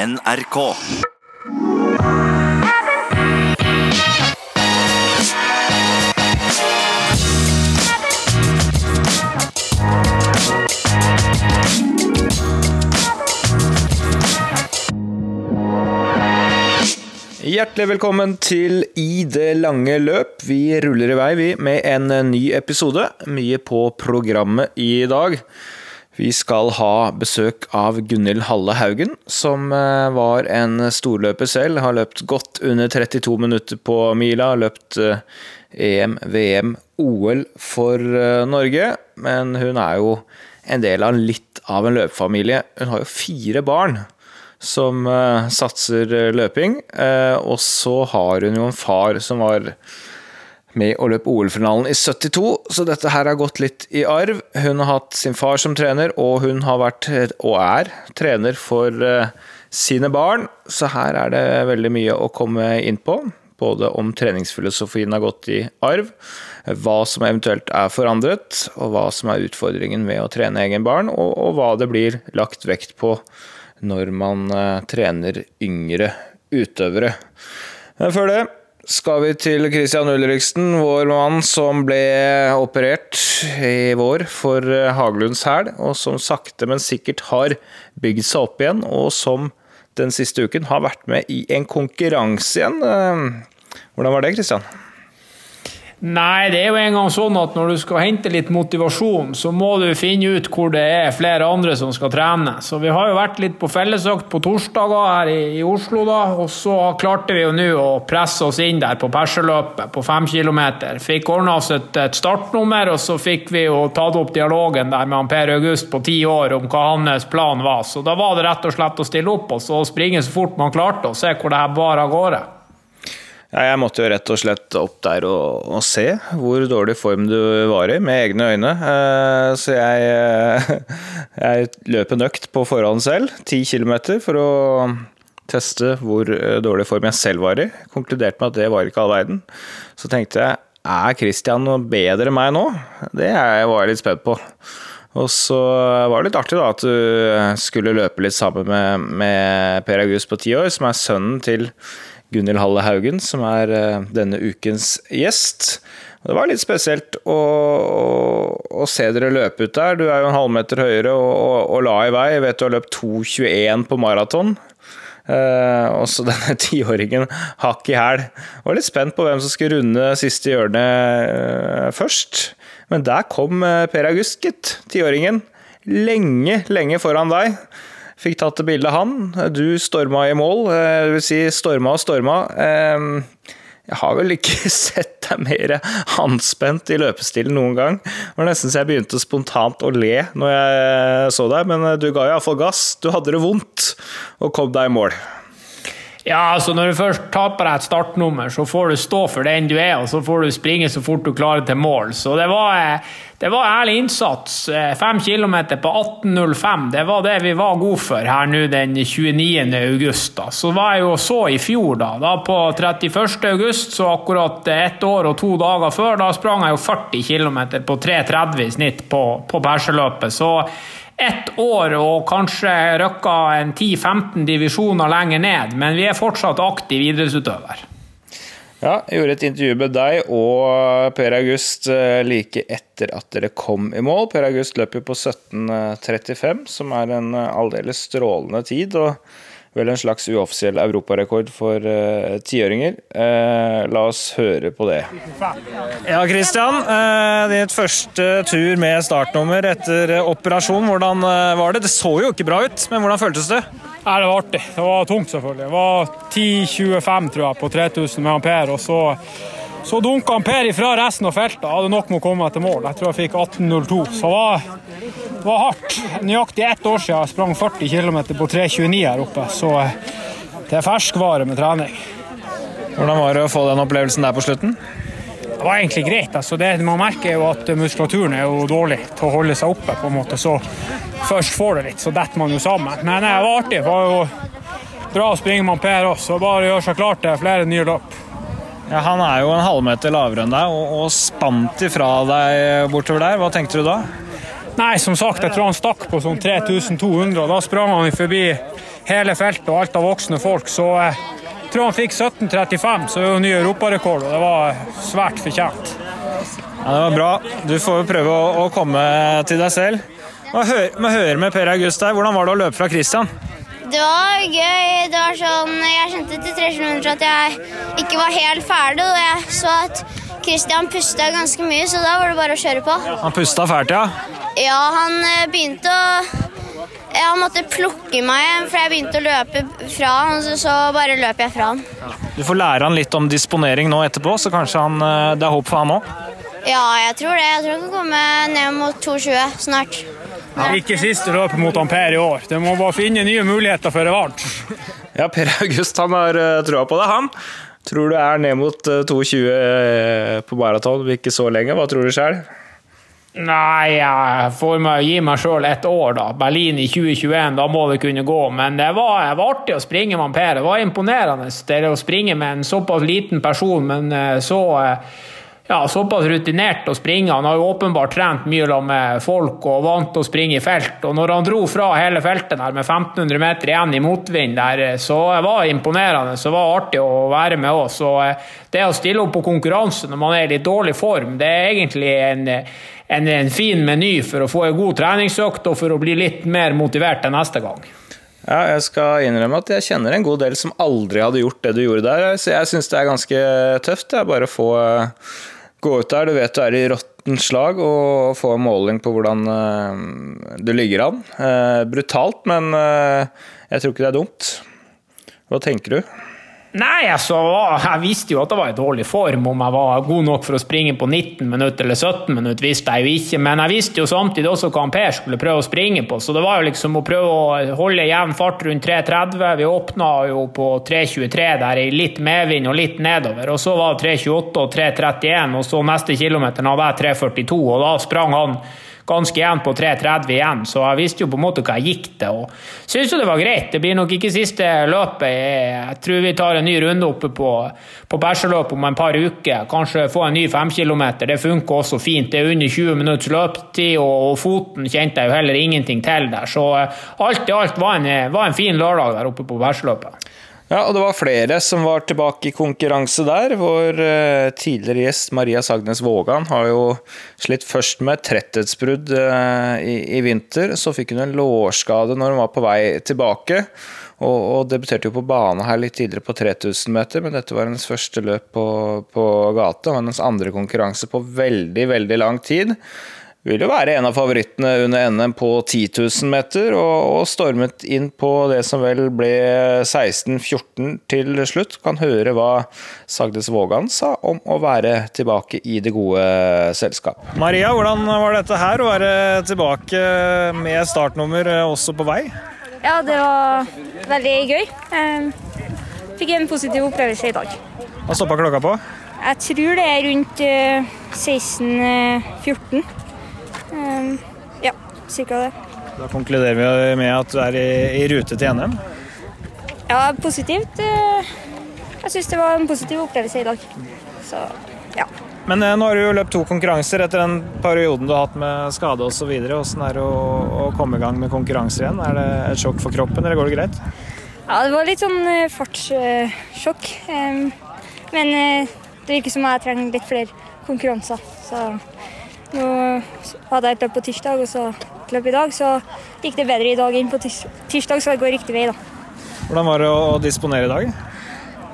NRK. Hjertelig velkommen til I det lange løp. Vi ruller i vei, vi, med en ny episode. Mye på programmet i dag. Vi skal ha besøk av Gunhild Halle Haugen, som eh, var en storløper selv. Har løpt godt under 32 minutter på mila. Løpt eh, EM, VM, OL for eh, Norge. Men hun er jo en del av litt av en løpefamilie. Hun har jo fire barn som satser løping. Og så har hun jo en far som var med å løpe OL-finalen i 72, så dette her har gått litt i arv. Hun har hatt sin far som trener, og hun har vært, og er, trener for sine barn. Så her er det veldig mye å komme inn på. Både om treningsfilosofien har gått i arv, hva som eventuelt er forandret, og hva som er utfordringen med å trene egen barn, og, og hva det blir lagt vekt på når man uh, trener yngre utøvere. Men før det skal vi til Christian Ulriksen, vår mann som ble operert i vår for uh, Haglunds hæl, og som sakte, men sikkert har bygd seg opp igjen, og som den siste uken har vært med i en konkurranse igjen. Uh, hvordan var det, Christian? Nei, det er jo en gang sånn at når du skal hente litt motivasjon, så må du finne ut hvor det er flere andre som skal trene. Så vi har jo vært litt på fellesøkt på torsdager her i, i, Oslo, da. Og så klarte vi jo nå å presse oss inn der på perseløpet på fem kilometer. Fikk ordna oss et, et, startnummer, og så fikk vi jo tatt opp dialogen der med han Per August på ti år om hva hans plan var. Så da var det rett og slett å stille opp og så springe så fort man klarte, og se hvor det her bar av gårde. Ja, jeg måtte jo rett og slett opp der og, og, se hvor dårlig form du var i, med egne øyne. Uh, så jeg, uh, jeg løp en på forhånd selv, ti kilometer, for å teste hvor eh, dårlig form jeg selv var i. Konkluderte med at det var ikke all verden. Så tenkte jeg er Christian noe bedre enn meg nå? Det var jeg litt spent på. Og så var det litt artig da at du skulle løpe litt sammen med, med Per August på ti år, som er sønnen til Gunhild Halle Haugen, som er eh, denne ukens gjest. Det var litt spesielt å, å, å, se dere løpe ut der. Du er jo en halvmeter høyere og, og, og la i vei. Jeg vet du har løpt 2,21 på maraton. Eh, også denne tiåringen hakk i hæl. Var litt spent på hvem som skulle runde siste hjørne eh, først. Men der kom eh, Per August, gitt. Tiåringen. Lenge, lenge foran deg. Fikk tatt bilde av han. Du storma i mål. Eh, det vil si storma og storma. Ehm, jeg har vel ikke sett deg mer anspent i løpestilen noen gang. Det var nesten så jeg begynte spontant å le når jeg så deg, men du ga iallfall gass. Du hadde det vondt og kom deg i mål. Ja, altså Når du først taper deg et startnummer, så får du stå for den du er, og så får du springe så fort du klarer til mål. Så det var, eh, det var ærlig innsats. Eh, fem kilometer på 18.05, det var det vi var gode for her nå den 29. august. Da. Så var jeg jo så i fjor, da. da på 31. august, så akkurat ett år og to dager før, da sprang jeg jo 40 km på 3.30 i snitt på, på perseløpet. Så ett år og kanskje rykka en 10-15 divisjoner lenger ned, men vi er fortsatt aktiv idrettsutøver. Ja, jeg gjorde et intervju med deg og Per August eh, like etter at dere kom i mål. Per August løper på 17.35, som er en eh, aldeles strålende tid. og vel en slags uoffisiell europarekord for uh, tiåringer. Uh, la oss høre på det. Ja, Christian. Uh, ditt første tur med startnummer etter operasjon. Hvordan var det? Det så jo ikke bra ut, men hvordan føltes det? Ja, det var artig. Det var tungt, selvfølgelig. Det var 10,25 tror jeg, på 3000 med ampere. og så så dunka Per ifra resten av feltet. Hadde nok med å komme til mål. Jeg tror jeg fikk 18.02. Så det var, var hardt. Nøyaktig ett år siden jeg sprang 40 km på 3.29 her oppe. Så det er ferskvare med trening. Hvordan var det å få den opplevelsen der på slutten? Det var egentlig greit. Altså det, man merker jo at muskulaturen er jo dårlig til å holde seg oppe. på en måte. Så først får det litt, så detter man jo sammen. Men det var artig. Det var jo bra å springe med Per også. Bare gjøre seg klar til flere nye løp. Ja, Han er jo en halvmeter lavere enn deg og, og spant ifra deg bortover der. Hva tenkte du da? Nei, som sagt, jeg tror han stakk på sånn 3200. og Da sprang han forbi hele feltet og alt av voksne folk, så jeg tror han fikk 17.35, så det er jo ny europarekord, og det var svært fortjent. Ja, Det var bra. Du får jo prøve å, å komme til deg selv. Må hører må høre med Per August her. Hvordan var det å løpe fra Christian? Det var gøy. Det var sånn, Jeg kjente etter tre kilometer at jeg ikke var helt ferdig, og jeg så at Christian pusta ganske mye, så da var det bare å kjøre på. Han pusta fælt, ja. Ja, han eh, begynte å han måtte plukke meg for jeg begynte å løpe fra han, så, så bare løp jeg fra han. Du får lære han litt om disponering nå etterpå, så kanskje han, eh, det er håp for han òg. Ja, jeg tror det. Jeg tror han kan komme ned mot 2,20 snart. Ikke siste løpet mot Ampere i år. Det må bare finne nye muligheter før revansj. Ja, Per August han har uh, troa på det, han. Tror du er ned mot eh, 2,20 eh, på maraton om ikke så lenge. Hva tror du sjøl? Nei, jeg får meg, gi meg sjøl et år, da. Berlin i 2021, da må det kunne gå. Men det var, det var artig å springe med Per. Det var imponerende det å springe med en såpass liten person, men eh, så eh, ja, såpass rutinert å springe. Han har jo åpenbart trent mye med folk og vant å springe i felt. Og når han dro fra hele feltet der med 1500 meter igjen i motvind, der, så var det imponerende. Så var det artig å være med òg. Og eh, det å stille opp på konkurranse når man er i litt dårlig form, det er egentlig en, en, en fin meny for å få en god treningsøkt og for å bli litt mer motivert til neste gang. Ja, jeg skal innrømme at jeg kjenner en god del som aldri hadde gjort det du gjorde der, så jeg syns det er ganske tøft. Det er bare å få gå ut der. Du vet du er i råttent slag, og få en måling på hvordan eh, du ligger an. Eh, brutalt, men jeg tror ikke det er dumt. Hva tenker du? Nei, altså, jeg visste jo at det var i dårlig form. Om jeg var god nok for å springe på 19 minutter eller 17 minutter, visste jeg jo ikke. Men jeg visste jo samtidig også hva Per skulle prøve å springe på. Så det var jo liksom å prøve å holde jevn fart rundt 3.30. Vi åpna jo på 3.23 der i litt medvind og litt nedover. Og så var det 3.28 og 3.31, og så neste kilometer hadde jeg 3.42, og da sprang han ganske jevnt på 3.30 igjen, så jeg visste jo på en måte hva jeg gikk til. og Syns jo det var greit. Det blir nok ikke siste løpet. Jeg tror vi tar en ny runde oppe på, på Bæsjeløp om en par uker. Kanskje få en ny 5 km. Det funker også fint. Det er under 20 minutts løpetid, og, og, foten kjente jeg jo heller ingenting til der. Så eh, alt i alt var en, var en fin lørdag der oppe på Bæsjeløpet. Ja, og det var flere som var tilbake i konkurranse der. Vår uh, tidligere gjest Maria Sagnes Vågan har jo slitt først med tretthetsbrudd uh, i, i, vinter. Så fikk hun en lårskade når hun var på vei tilbake. Og, og debuterte jo på bane her litt tidligere på 3000 meter, men dette var hennes første løp på, på gate og hennes andre konkurranse på veldig, veldig lang tid vil jo være en av favorittene under NM på 10 000 meter, og, og stormet inn på det som vel ble 16-14 til slutt. Kan høre hva Sagdes Vågan sa om å være tilbake i det gode selskap. Maria, hvordan var dette her, å være tilbake med startnummer også på vei? Ja, det var veldig gøy. Fikk en positiv opplevelse i dag. Hva stoppa klokka på? Jeg tror det er rundt 16-14. Um, ja, cirka det. Da konkluderer vi med at du er i, i rute til NM? Ja, positivt. Eh, jeg syns det var en positiv opplevelse i dag. Så, ja. Men eh, nå har du jo løpt to konkurranser etter den perioden du har hatt med skade osv. Hvordan er det å, å, komme i gang med konkurranser igjen? Er det et sjokk for kroppen, eller går det greit? Ja, det var litt sånn eh, fartssjokk. Men det virker som jeg trenger litt flere konkurranser. Så nå hadde jeg et løp på tirsdag og så et løp i dag, så gikk det bedre i dag enn på tirsdag, så det går riktig vei, da. Hvordan var det å disponere i dag?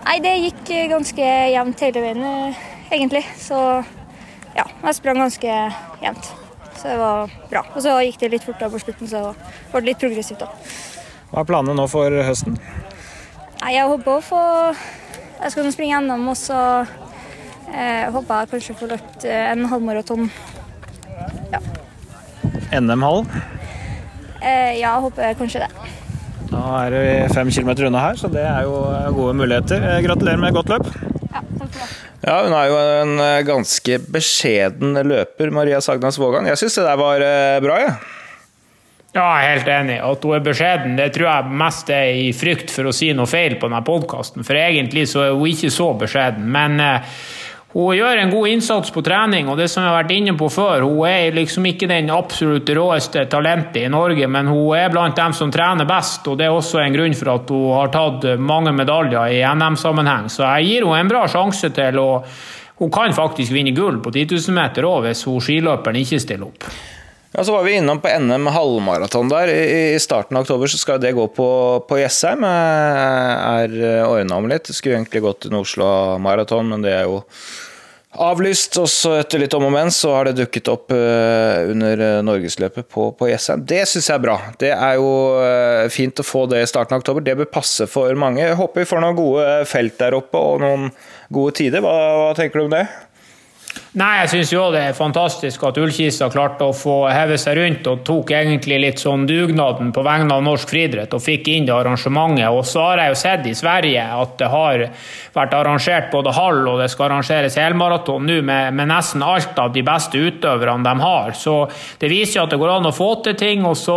Nei, Det gikk ganske jevnt hele veien, eh, egentlig. Så ja, jeg sprang ganske jevnt. Så det var bra. Og så gikk det litt fortere på slutten, så det ble litt progressivt da. Hva er planene nå for høsten? Nei, Jeg håper å få Jeg skal springe NM, og så eh, håper jeg kanskje få løpt eh, en halvmaraton NM-hall? Eh, ja, håper kanskje det. Da er vi fem kilometer unna her, så det er jo gode muligheter. Eh, gratulerer med godt løp. Ja, takk for det. Ja, Hun er jo en eh, ganske beskjeden løper, Maria Sagnas Vågan. Jeg syns det der var eh, bra, jeg. Ja. Ja, jeg er helt enig. At hun er beskjeden, det tror jeg mest er i frykt for å si noe feil på denne podkasten. For egentlig så er hun ikke så beskjeden. Men hun gjør en god innsats på trening, og det som jeg har vært inne på før, hun er liksom ikke den absolutt råeste talentet i Norge, men hun er blant dem som trener best, og det er også en grunn for at hun har tatt mange medaljer i NM-sammenheng. Så jeg gir henne en bra sjanse til å Hun kan faktisk vinne gull på 10 000 meter òg, hvis hun skiløperen ikke stiller opp. Ja, så var vi innom på NM halvmaraton der. I starten av oktober så skal det gå på, på Jessheim. Er ordna om litt. Skulle egentlig gått en Oslo-maraton, men det er jo avlyst. Og så etter litt om og men så har det dukket opp uh, under eh, Norgesløpet på, på Jessheim. Det syns jeg er bra. Det er jo fint å få det i starten av oktober. Det bør passe for mange. Jeg håper vi får noen gode felt der oppe og noen gode tider. Hva, hva tenker du om det? Nei, jeg syns jo det er fantastisk at Ullkisa klarte å få heve seg rundt og tok egentlig litt sånn dugnaden på vegne av norsk friidrett og fikk inn det arrangementet. Og så har jeg jo sett i Sverige at det har vært arrangert både halv og det skal arrangeres helmaraton nå med, med, nesten alt av de beste utøverne de har. Så det viser jo at det går an å få til ting, og så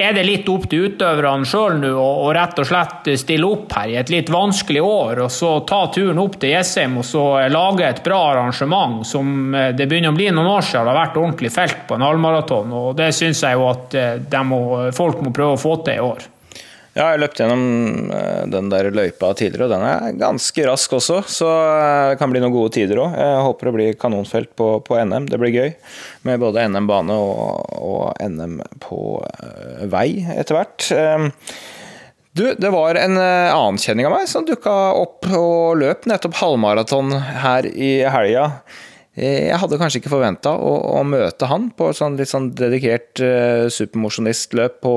er det litt opp til utøverne sjøl nå å rett og slett stille opp her i et litt vanskelig år, og så ta turen opp til Jessheim og så lage et bra arrangement som eh, det begynner å bli noen år siden det har vært ordentlig felt på en halvmaraton. og Det syns jeg jo at eh, må, folk må prøve å få til i år. Ja, jeg løpt gjennom eh, den der løypa tidligere, og den er ganske rask også. Så det kan bli noen gode tider òg. Jeg håper det blir kanonfelt på, på, NM. Det blir gøy med både NM bane og, og NM på vei etter hvert. Du, det var en annen kjenning av meg som dukka opp og løp nettopp halvmaraton her i helga. Eh, jeg hadde kanskje ikke forventa å, å, møte han på et sånn litt sånn dedikert uh, supermosjonistløp på,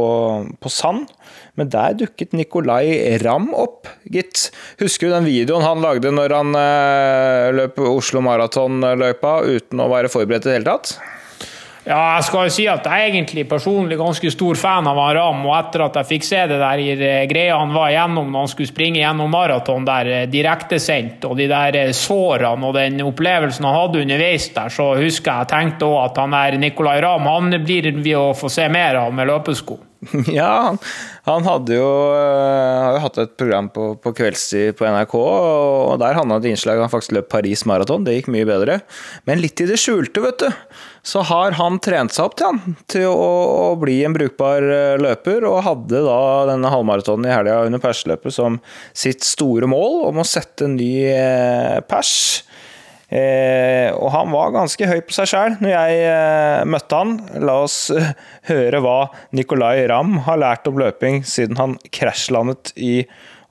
på, sand, men der dukket Nicolay Ramm opp, gitt. Husker du den videoen han lagde når han uh, løp Oslo Maraton-løypa uten å være forberedt i det hele tatt? Ja, jeg skal jo si at jeg er egentlig personlig ganske stor fan av han Ram. Og etter at jeg fikk se det der eh, greia han var igjennom når han skulle springe gjennom maraton der eh, direktesendt, og de der eh, sårene og den opplevelsen han hadde underveis der, så husker jeg tenkte òg at han der Nicolay Ramm han blir vi å få se mer av med løpesko. Ja, han, han hadde jo, har jo hatt et program på, på kveldstid på NRK, og der han et innslag han faktisk løp Paris maraton. Det gikk mye bedre. Men litt i det skjulte, vet du så har han trent seg opp til, han, til å, å, bli en brukbar eh, løper, og hadde da denne halvmaratonen i helga under perseløpet som sitt store mål om å sette en ny eh, pers. Eh, og han var ganske høy på seg sjæl når jeg eh, møtte han. La oss eh, høre hva Nicolay Ramm har lært om løping siden han krasjlandet i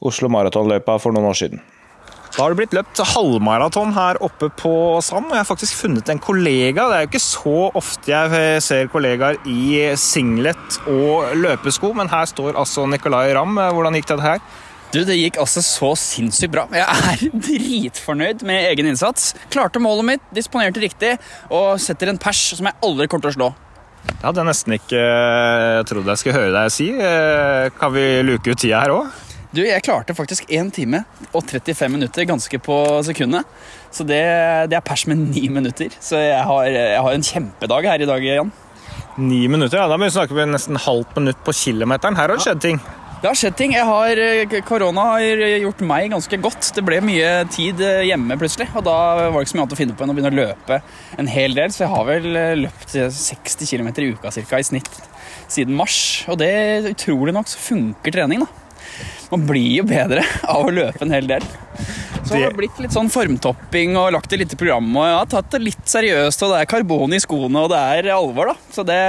Oslo Maratonløypa for noen år siden. Da har det blitt løpt halvmaraton her oppe på Sand, og jeg har faktisk funnet en kollega. Det er jo ikke så ofte jeg ser kollegaer i singlet og løpesko, men her står altså Nicolay Ramm. Hvordan gikk det her? Du, Det gikk altså så sinnssykt bra. Jeg er dritfornøyd med egen innsats. Klarte målet mitt, disponerte riktig og setter en pers som jeg aldri kommer til å slå. Det hadde jeg nesten ikke eh, trodd jeg skulle høre deg si. Eh, kan vi luke ut tida her òg? Du, jeg klarte faktisk 1 time og 35 minutter ganske på sekundet. Så det, det er pers med ni minutter. Så jeg har, jeg har, en kjempedag her i dag, Jan. Ni minutter? ja, Da må vi snakke med nesten halvt minutt på kilometeren. Her har det skjedd ting. Det har skjedd ting. Har, korona har gjort meg ganske godt. Det ble mye tid hjemme plutselig, og da var det ikke så mye annet å finne på enn å begynne å løpe en hel del. Så jeg har vel løpt 60 km i uka cirka, i snitt siden mars. Og det utrolig nok så funker trening, da man blir jo bedre av å løpe en hel del. Så det har blitt litt sånn formtopping og lagt det litt i programmet. Og jeg har tatt det litt seriøst, og det er karbon i skoene, og det er alvor. da. Så det,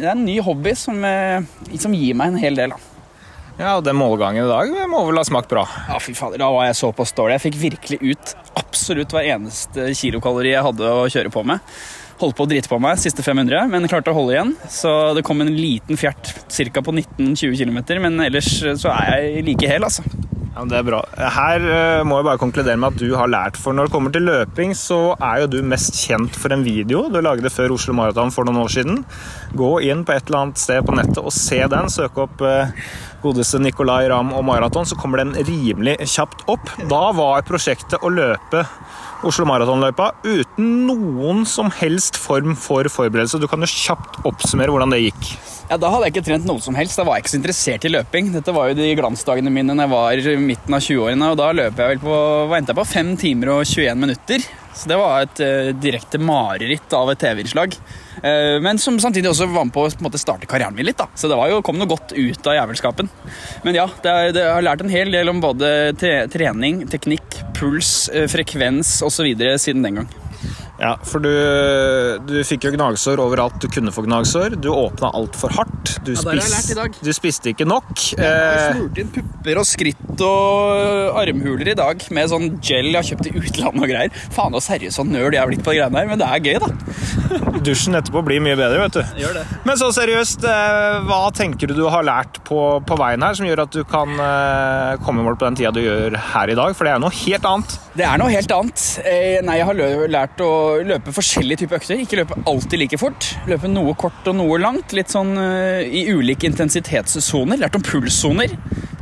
det er en ny hobby som, eh, som, gir meg en hel del. da. Ja, og den målgangen i dag må vel ha smakt bra? Ja, fy fader, da var jeg såpass dårlig. Jeg fikk virkelig ut absolutt hver eneste kilokalori jeg hadde å kjøre på med holdt på å drite på meg siste 500, men klarte å holde igjen. Så det kom en liten fjert ca. på 19-20 km, men ellers så er jeg like hel, altså. Ja, det er bra. Her uh, må jeg bare konkludere med at du har lært. For når det kommer til løping, så er jo du mest kjent for en video du lagde før Oslo Maraton for noen år siden. Gå inn på et eller annet sted på nettet og se den. Søk opp uh, godeste Nicolay Ramm og maraton, så kommer den rimelig kjapt opp. Da var prosjektet å løpe Oslo Maratonløypa uten noen som helst form for forberedelse. Du kan jo kjapt oppsummere hvordan det gikk. Ja, Da hadde jeg ikke trent noe som helst. Da var jeg ikke så interessert i løping. Dette var jo de glansdagene mine når jeg var i midten av 20-årene, og da løp jeg vel på endte jeg på, 5 timer og 21 minutter. Så det var et uh, direkte mareritt av et TV-innslag. Uh, men som samtidig også var med på å starte karrieren min litt. da. Så det jo, kom noe godt ut av jævelskapen. Men ja, det, er, det har lært en hel del om både tre, trening, teknikk, puls, uh, frekvens osv. siden den gang. Ja, for du, du fikk jo gnagsår overalt du kunne få gnagsår. Du åpna altfor hardt. Du, Ja, dag. du spiste ikke nok. Jeg har Eh, smurt inn pupper og skritt og armhuler i dag med sånn gel jeg har kjøpt i utlandet og greier. Faen så seriøs og nerd jeg har blitt på de greiene her, men det er gøy, da. dusjen etterpå blir mye bedre, vet du. Gjør det. Men så seriøst, eh, hva tenker du du har lært på, på veien her som gjør at du kan eh, komme i mål på den tida du gjør her i dag? For det er jo noe helt annet. Det er noe helt annet. Nei, jeg har lært å løpe forskjellige typer økter. Ikke løpe alltid like fort. Løpe noe kort og noe langt. Litt sånn uh, i ulike intensitetssoner. Lært om pulssoner.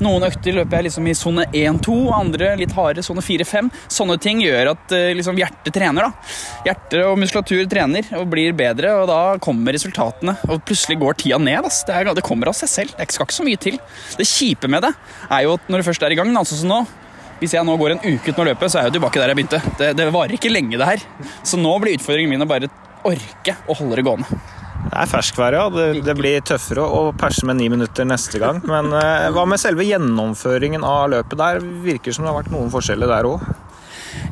Noen økter løper jeg liksom i sone 1-2, andre litt hardere, sone 4-5. Sånne ting gjør at uh, liksom hjertet trener. da. Hjerte og muskulatur trener og blir bedre, og da kommer resultatene. Og plutselig går tida ned. ass. Det, er, det kommer av seg selv. Det skal ikke så mye til. Det kjipe med det er jo at når du først er i gang, altså som nå, hvis jeg nå går en uke uten å løpe, så er jeg jo tilbake der jeg begynte. Det, det varer ikke lenge, det her. Så nå blir utfordringen min å bare orke å holde det gående. Det er ferskvær, ja. Det, det blir tøffere å perse med ni minutter neste gang. Men eh, hva med selve gjennomføringen av løpet der? Virker som det har vært noen forskjeller der òg.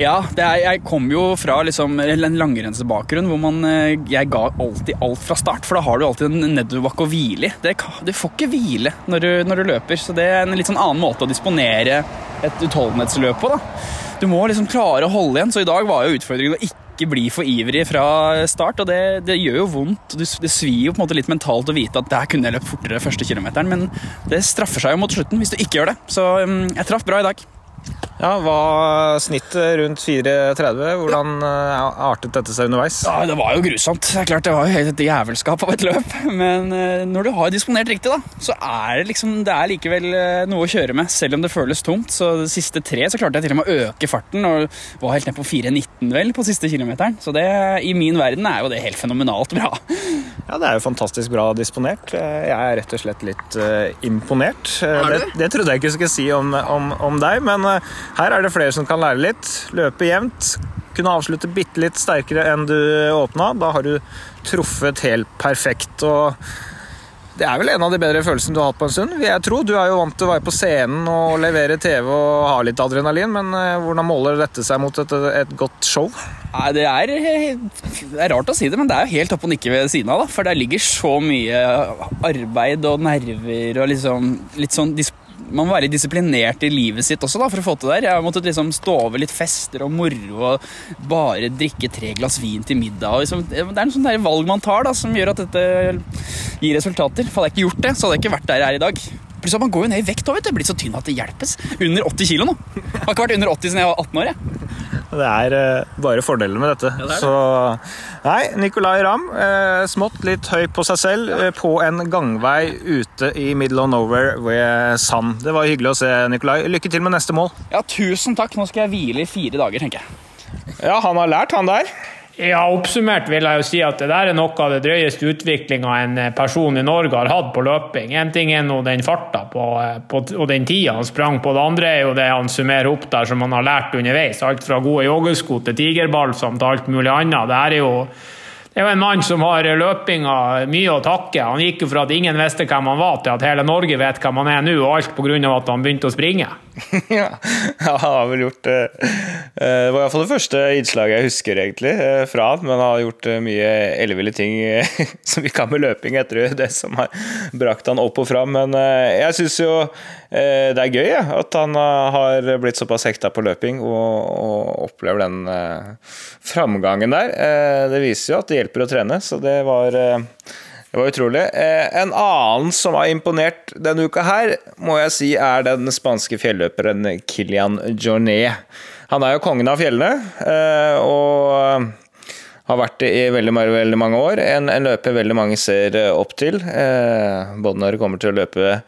Ja, er, jeg kom jo fra liksom, en langrennsbakgrunn hvor man, eh, jeg ga alltid alt fra start. For da har du alltid en nedoverbakke å hvile i. Du får ikke hvile når du, når du løper. Så det er en litt sånn annen måte å disponere et utholdenhetsløp på. da. Du må liksom klare å holde igjen. Så i dag var jo utfordringen å ikke bli for ivrig fra start. Og det, det gjør jo vondt. Det, det svir jo på en måte litt mentalt å vite at der kunne jeg løpt fortere første kilometeren, men det straffer seg jo mot slutten hvis du ikke gjør det. Så um, jeg traff bra i dag. Ja, var snittet rundt 4,30? Hvordan ja. artet dette seg underveis? Ja, Det var jo grusomt. Det er klart, det var jo helt et jævelskap av et løp. Men eh, når du har disponert riktig, da, så er det liksom, det er likevel eh, noe å kjøre med. Selv om det føles tomt. Så de siste tre så klarte jeg til og med å øke farten. Og var helt ned på 4,19 vel på siste kilometeren. Så det, i min verden er jo det helt fenomenalt bra. Ja, Det er jo fantastisk bra disponert. Eh, Jeg er rett og slett litt eh, imponert. Eh, Er Det, det trodde jeg ikke skulle si om, om, om deg, men eh, her er det flere som kan lære litt. Løpe jevnt. Kunne avslutte bitte litt sterkere enn du åpna. Da har du truffet helt perfekt. og det er vel en av de bedre følelsene du har hatt på en stund. jeg tro. Du er jo vant til å være på scenen og levere TV og ha litt adrenalin, men eh, hvordan måler dette seg mot et, et godt show? Nei, det er, det er rart å si det, men det er jo helt opp og nikke ved siden av. da, For der ligger så mye arbeid og nerver og liksom litt sånn dis man må være disiplinert i livet sitt også da, for å få til det der. Jeg har måttet liksom stå over litt fester og moro og bare drikke tre glass vin til middag. Liksom, det er en sånn der valg man tar da, som gjør at dette gir resultater. Hadde jeg ikke gjort det, så hadde jeg ikke vært der jeg er i dag. Plutselig at Man går jo ned i vekt. òg. blitt så tynn at det hjelpes. Under 80 kilo nå. Jeg har ikke vært under 80 siden jeg var 18 år. jeg. Det er eh, bare fordeler med dette. Ja, det det. Så Nei, Nicolay Ramm, eh, smått litt høy på seg selv Ja. på en gangvei ute i middle of nowhere ved Sand. Det var hyggelig å se, Nicolay. Lykke til med neste mål. Ja, tusen takk. Nå skal jeg hvile i fire dager, tenker jeg. Ja, han har lært, han der. Ja, Oppsummert vil jeg jo si at det der er noe av det drøyeste utviklinga en eh, person i Norge har hatt på løping. En ting er nå den farta på, eh, på, og den tida han sprang på. Det andre er jo det han summerer opp der som han har lært underveis. Alt fra gode joggesko til tigerbalsam til alt mulig annet. Det er jo det er en mann som har løpinga mye å takke. Han gikk jo fra at ingen visste hvem han var, til at hele Norge vet hvem han er nå, og alt pga. at han begynte å springe. ja, han har vel gjort det eh, Det var iallfall det første innslaget jeg husker egentlig eh, fra han, men han har gjort eh, mye elleville ting eh, som ikke har med løping etter det som har brakt han opp og fram. Men eh, jeg syns jo eh, det er gøy at han eh, har blitt såpass hekta på løping og, opplever den eh, framgangen der. Eh, det viser jo at det hjelper å trene, så det var eh, det var utrolig. Eh, En annen som har imponert denne uka her, må jeg si er den spanske fjelløperen Kilian Jornet. Han er jo kongen av fjellene, eh, og har vært det i veldig, veldig mange år. En, en løper veldig mange ser eh, opp til, både når det kommer til å løpe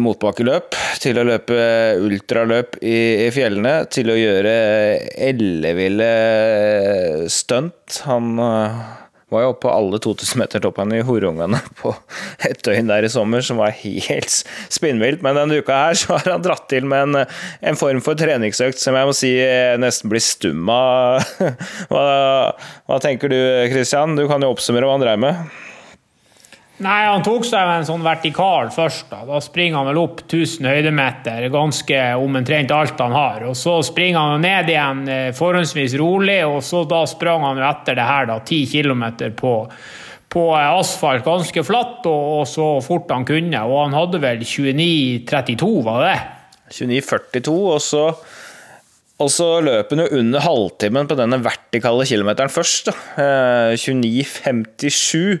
motbakkeløp, til å løpe ultraløp i, i fjellene, til å gjøre elleville stunt. Han var jo oppe på alle 2000-metertoppene i Horungane på et døgn der i sommer, som var helt spinnvilt. Men denne uka her så har han dratt til med en, en form for treningsøkt som jeg må si nesten blir stum av. Hva, hva tenker du, Christian? Du kan jo oppsummere hva han dreier med. Nei, Han tok seg en sånn vertikal først. Da Da springer han vel opp 1000 høydemeter, ganske omtrent alt han har. Og Så springer han ned igjen eh, forholdsvis rolig, og så da sprang han etter det her da, 10 km på, på asfalt, ganske flatt, og, og, så fort han kunne. Og han hadde vel 29,32, var det det? 29,42, og så og så løp han jo under halvtimen på denne vertikale kilometeren først. da. 29,57.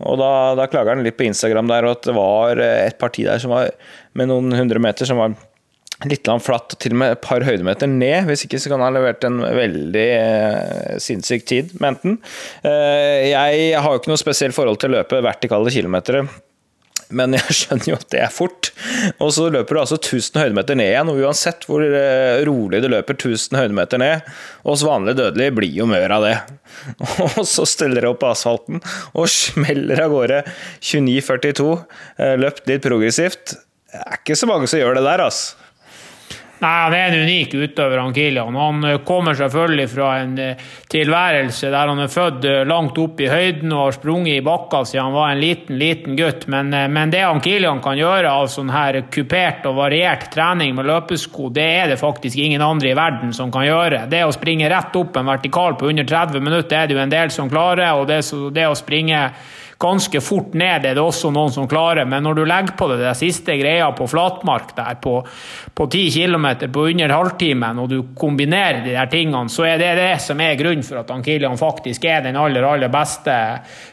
Eh, og da, da klager han litt på Instagram der, og at det var et parti der som var med noen hundre meter som var litt flatt, til og med et par høydemeter ned. Hvis ikke så kan han ha levert en veldig eh, sinnssyk tid, mente han. Eh, jeg har jo ikke noe spesielt forhold til å løpe vertikale kilometer men jeg skjønner jo at det er fort. Og så løper du altså 1000 høydemeter ned igjen, og uansett hvor eh, rolig du løper 1000 høydemeter ned, oss vanlige dødelige blir jo mør av det. Og så stiller du opp asfalten og smeller av gårde 29,42, eh, løpt litt progressivt. Det er ikke så mange som gjør det der, altså. Nei, Han er en unik utøver, han Kilian. Han eh, kommer selvfølgelig fra en eh, tilværelse der han er født eh, langt opp i høyden og har sprunget i bakka siden han var en liten, liten gutt. Men, men det han Kilian kan gjøre av sånn her kupert og variert trening med løpesko, det er det faktisk ingen andre i verden som kan gjøre. Det å springe rett opp en vertikal på under 30 minutter er det jo en del som klarer, og det, det å springe ganske fort ned er det også noen som klarer, men når du legger på det den siste greia på flatmark der på, på 10 km på under halvtimen, og du kombinerer de der tingene, så er det det som er grunnen for at Kilian faktisk er den aller, aller beste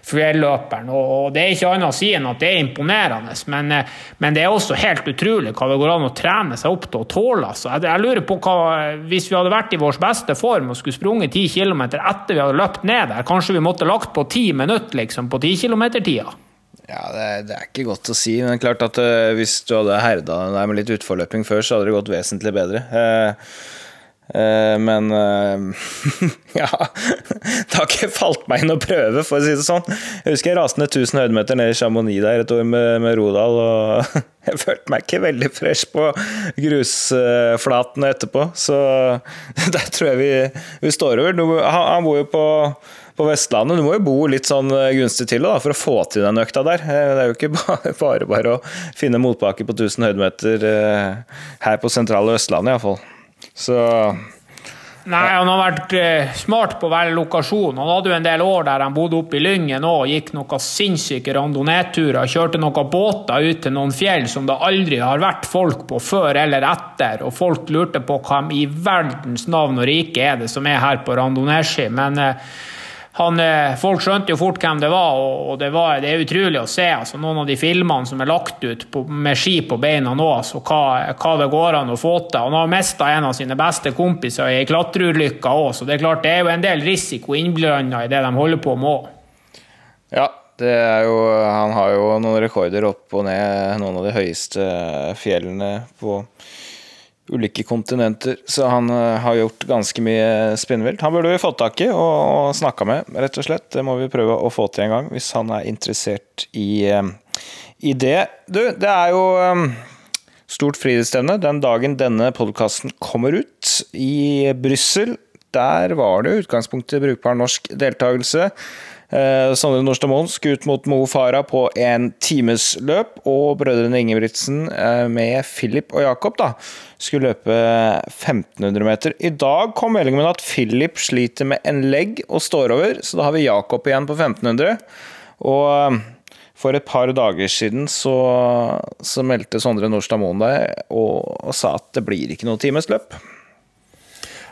fjelløperen. Og, og det er ikke annet å si enn at det er imponerende, men, men, det er også helt utrolig hva det går an å trene seg opp til å tåle. Altså. Jeg, jeg, lurer på hva, Hvis vi hadde vært i vår beste form og skulle sprunget 10 km etter vi hadde løpt ned der, kanskje vi måtte lagt på 10 minutter liksom, på 10 km kilometertida? Ja, det det er, ikke godt å si, men klart at uh, hvis du hadde herda deg med litt utforløping før, så hadde det gått vesentlig bedre. Uh, uh, men ja Det har ikke falt meg inn å prøve, for å si det sånn. Jeg husker jeg raste ned 1000 høydemeter ned i Chamonix der et år med, med Rodal, og jeg følte meg ikke veldig fresh på grusflatene etterpå, så der tror jeg vi, vi står over. Han, han bor jo på på Vestlandet. Du må jo bo litt sånn eh, gunstig til da, for å få til den økta der. Eh, det er jo ikke bare bare å finne motbakke på 1000 høydemeter eh, her på sentrale Østlandet iallfall. Så Nei, han har vært smart på å velge lokasjon. Han hadde jo en del år der han bodde oppe i Lyngen og gikk noen sinnssyke randoneturer. Kjørte noen båter ut til noen fjell som det aldri har vært folk på før eller etter. Og folk lurte på hvem i verdens navn og rike er det som er her på randoneski. Men han, eh, folk skjønte jo fort hvem det var, og det, var, det er utrolig å se. Altså, noen av de filmene som er lagt ut på, med ski på beina nå, altså, hva, hva, det går an å få til. Han har mista en av sine beste kompiser i ei klatreulykke òg, så det er klart det er jo en del risiko innblanda i det de holder på med òg. Ja, det er jo, han har jo noen rekorder opp og ned noen av de høyeste fjellene på ulike kontinenter. Så han uh, har gjort ganske mye spinnvilt. Han burde vi fått tak i og, snakka med, rett og slett. Det må vi prøve å få til en gang, hvis han er interessert i, um, i det. Du, det er jo um, stort frihetsstevne den dagen denne podkasten kommer ut, i Brussel. Der var det utgangspunktet brukbar norsk deltakelse. Eh, Sondre Nordstamon skulle ut mot Mo Farah på en timesløp, og brødrene Ingebrigtsen eh, med Philip og Jakob skulle løpe 1500 meter. I dag kom meldingen med at Philip sliter med en legg og står over, så da har vi Jakob igjen på 1500. Og eh, for et par dager siden så, så meldte Sondre Nordstad Moen det og, og sa at det blir ikke noe timesløp.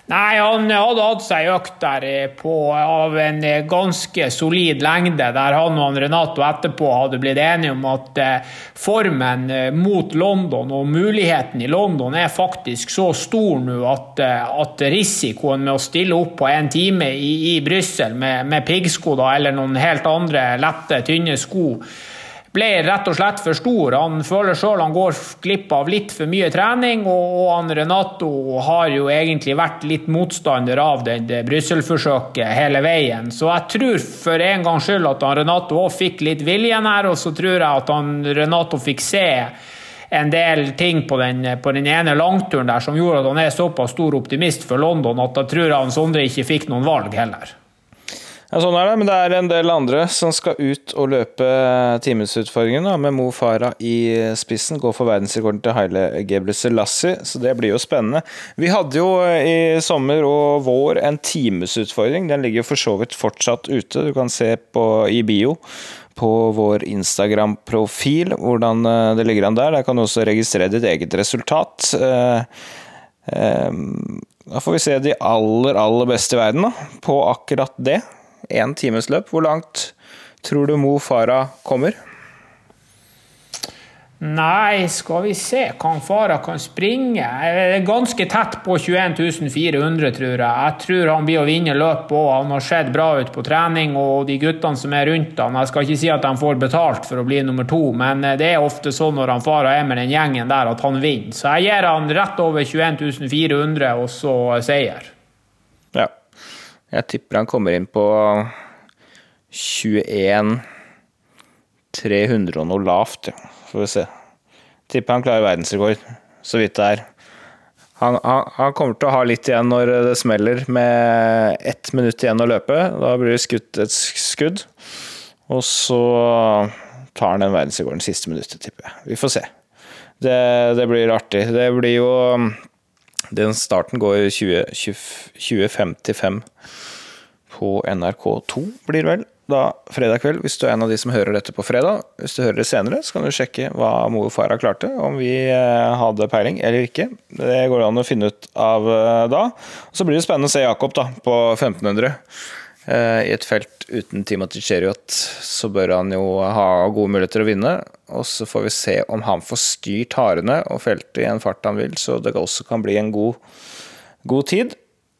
Nei, han hadde hatt seg økt der på, av en ganske solid lengde, der han og Renato etterpå hadde blitt enige om at eh, formen eh, mot London og muligheten i London er faktisk så stor nå at, eh, at risikoen med å stille opp på en time i, i Brussel med, med piggsko eller noen helt andre lette, tynne sko ble rett og slett for stor. Han føler sjøl han går glipp av litt for mye trening, og, han Renato har jo egentlig vært litt motstander av det, det Brussel-forsøket hele veien. Så jeg tror for en gangs skyld at han Renato òg fikk litt viljen her, og så tror jeg at han Renato fikk se en del ting på den, på den ene langturen der som gjorde at han er såpass stor optimist for London at da tror jeg han Sondre ikke fikk noen valg heller. Ja, sånn er det, men det er en del andre som skal ut og løpe timesutfordringen, med Mo Farah i spissen. Gå for verdensrekorden til Haile Gebre Selassie, så det blir jo spennende. Vi hadde jo i sommer og vår en timesutfordring. Den ligger for så vidt fortsatt ute. Du kan se på i bio på vår Instagram-profil hvordan eh, det ligger an der. Der kan du også registrere ditt eget resultat. Eh, eh, da får vi se de aller, aller beste i verden da, på akkurat det én times løp. Hvor langt tror du Mo Farah kommer? Nei, skal vi se hva Farah kan springe. Ganske tett på 21 400, tror jeg. Jeg tror han blir å vinne løpet òg. Han har sett bra ut på trening, og de guttene som er rundt han Jeg skal ikke si at de får betalt for å bli nummer to, men det er ofte sånn når han Farah er med den gjengen der, at han vinner. Så jeg gir han rett over 21 400, og så seier. Ja. Jeg tipper han kommer inn på 21 300 og noe lavt, ja. Får vi se. Tipper han klarer verdensrekord, så vidt det er. Han, han, han, kommer til å ha litt igjen når det smeller, med ett minutt igjen å løpe. Da blir det skutt et skudd. Og så tar han den verdensrekorden siste minuttet, tipper jeg. Vi får se. Det, det blir artig. Det blir jo den starten går 2055 på NRK2, blir det vel. Da fredag kveld, hvis du er en av de som hører dette på fredag. Hvis du hører det senere, så kan du sjekke hva Mo og Farah klarte. Om vi eh, hadde peiling eller ikke. Det går an å finne ut av eh, da. Så blir det spennende å se Jakob da, på 1500. Eh, I et felt uten Timothy Cheriot så bør han jo ha gode muligheter å vinne. Og så får vi se om han får styrt harene og feltet i en fart han vil, så det også kan bli en god, god tid.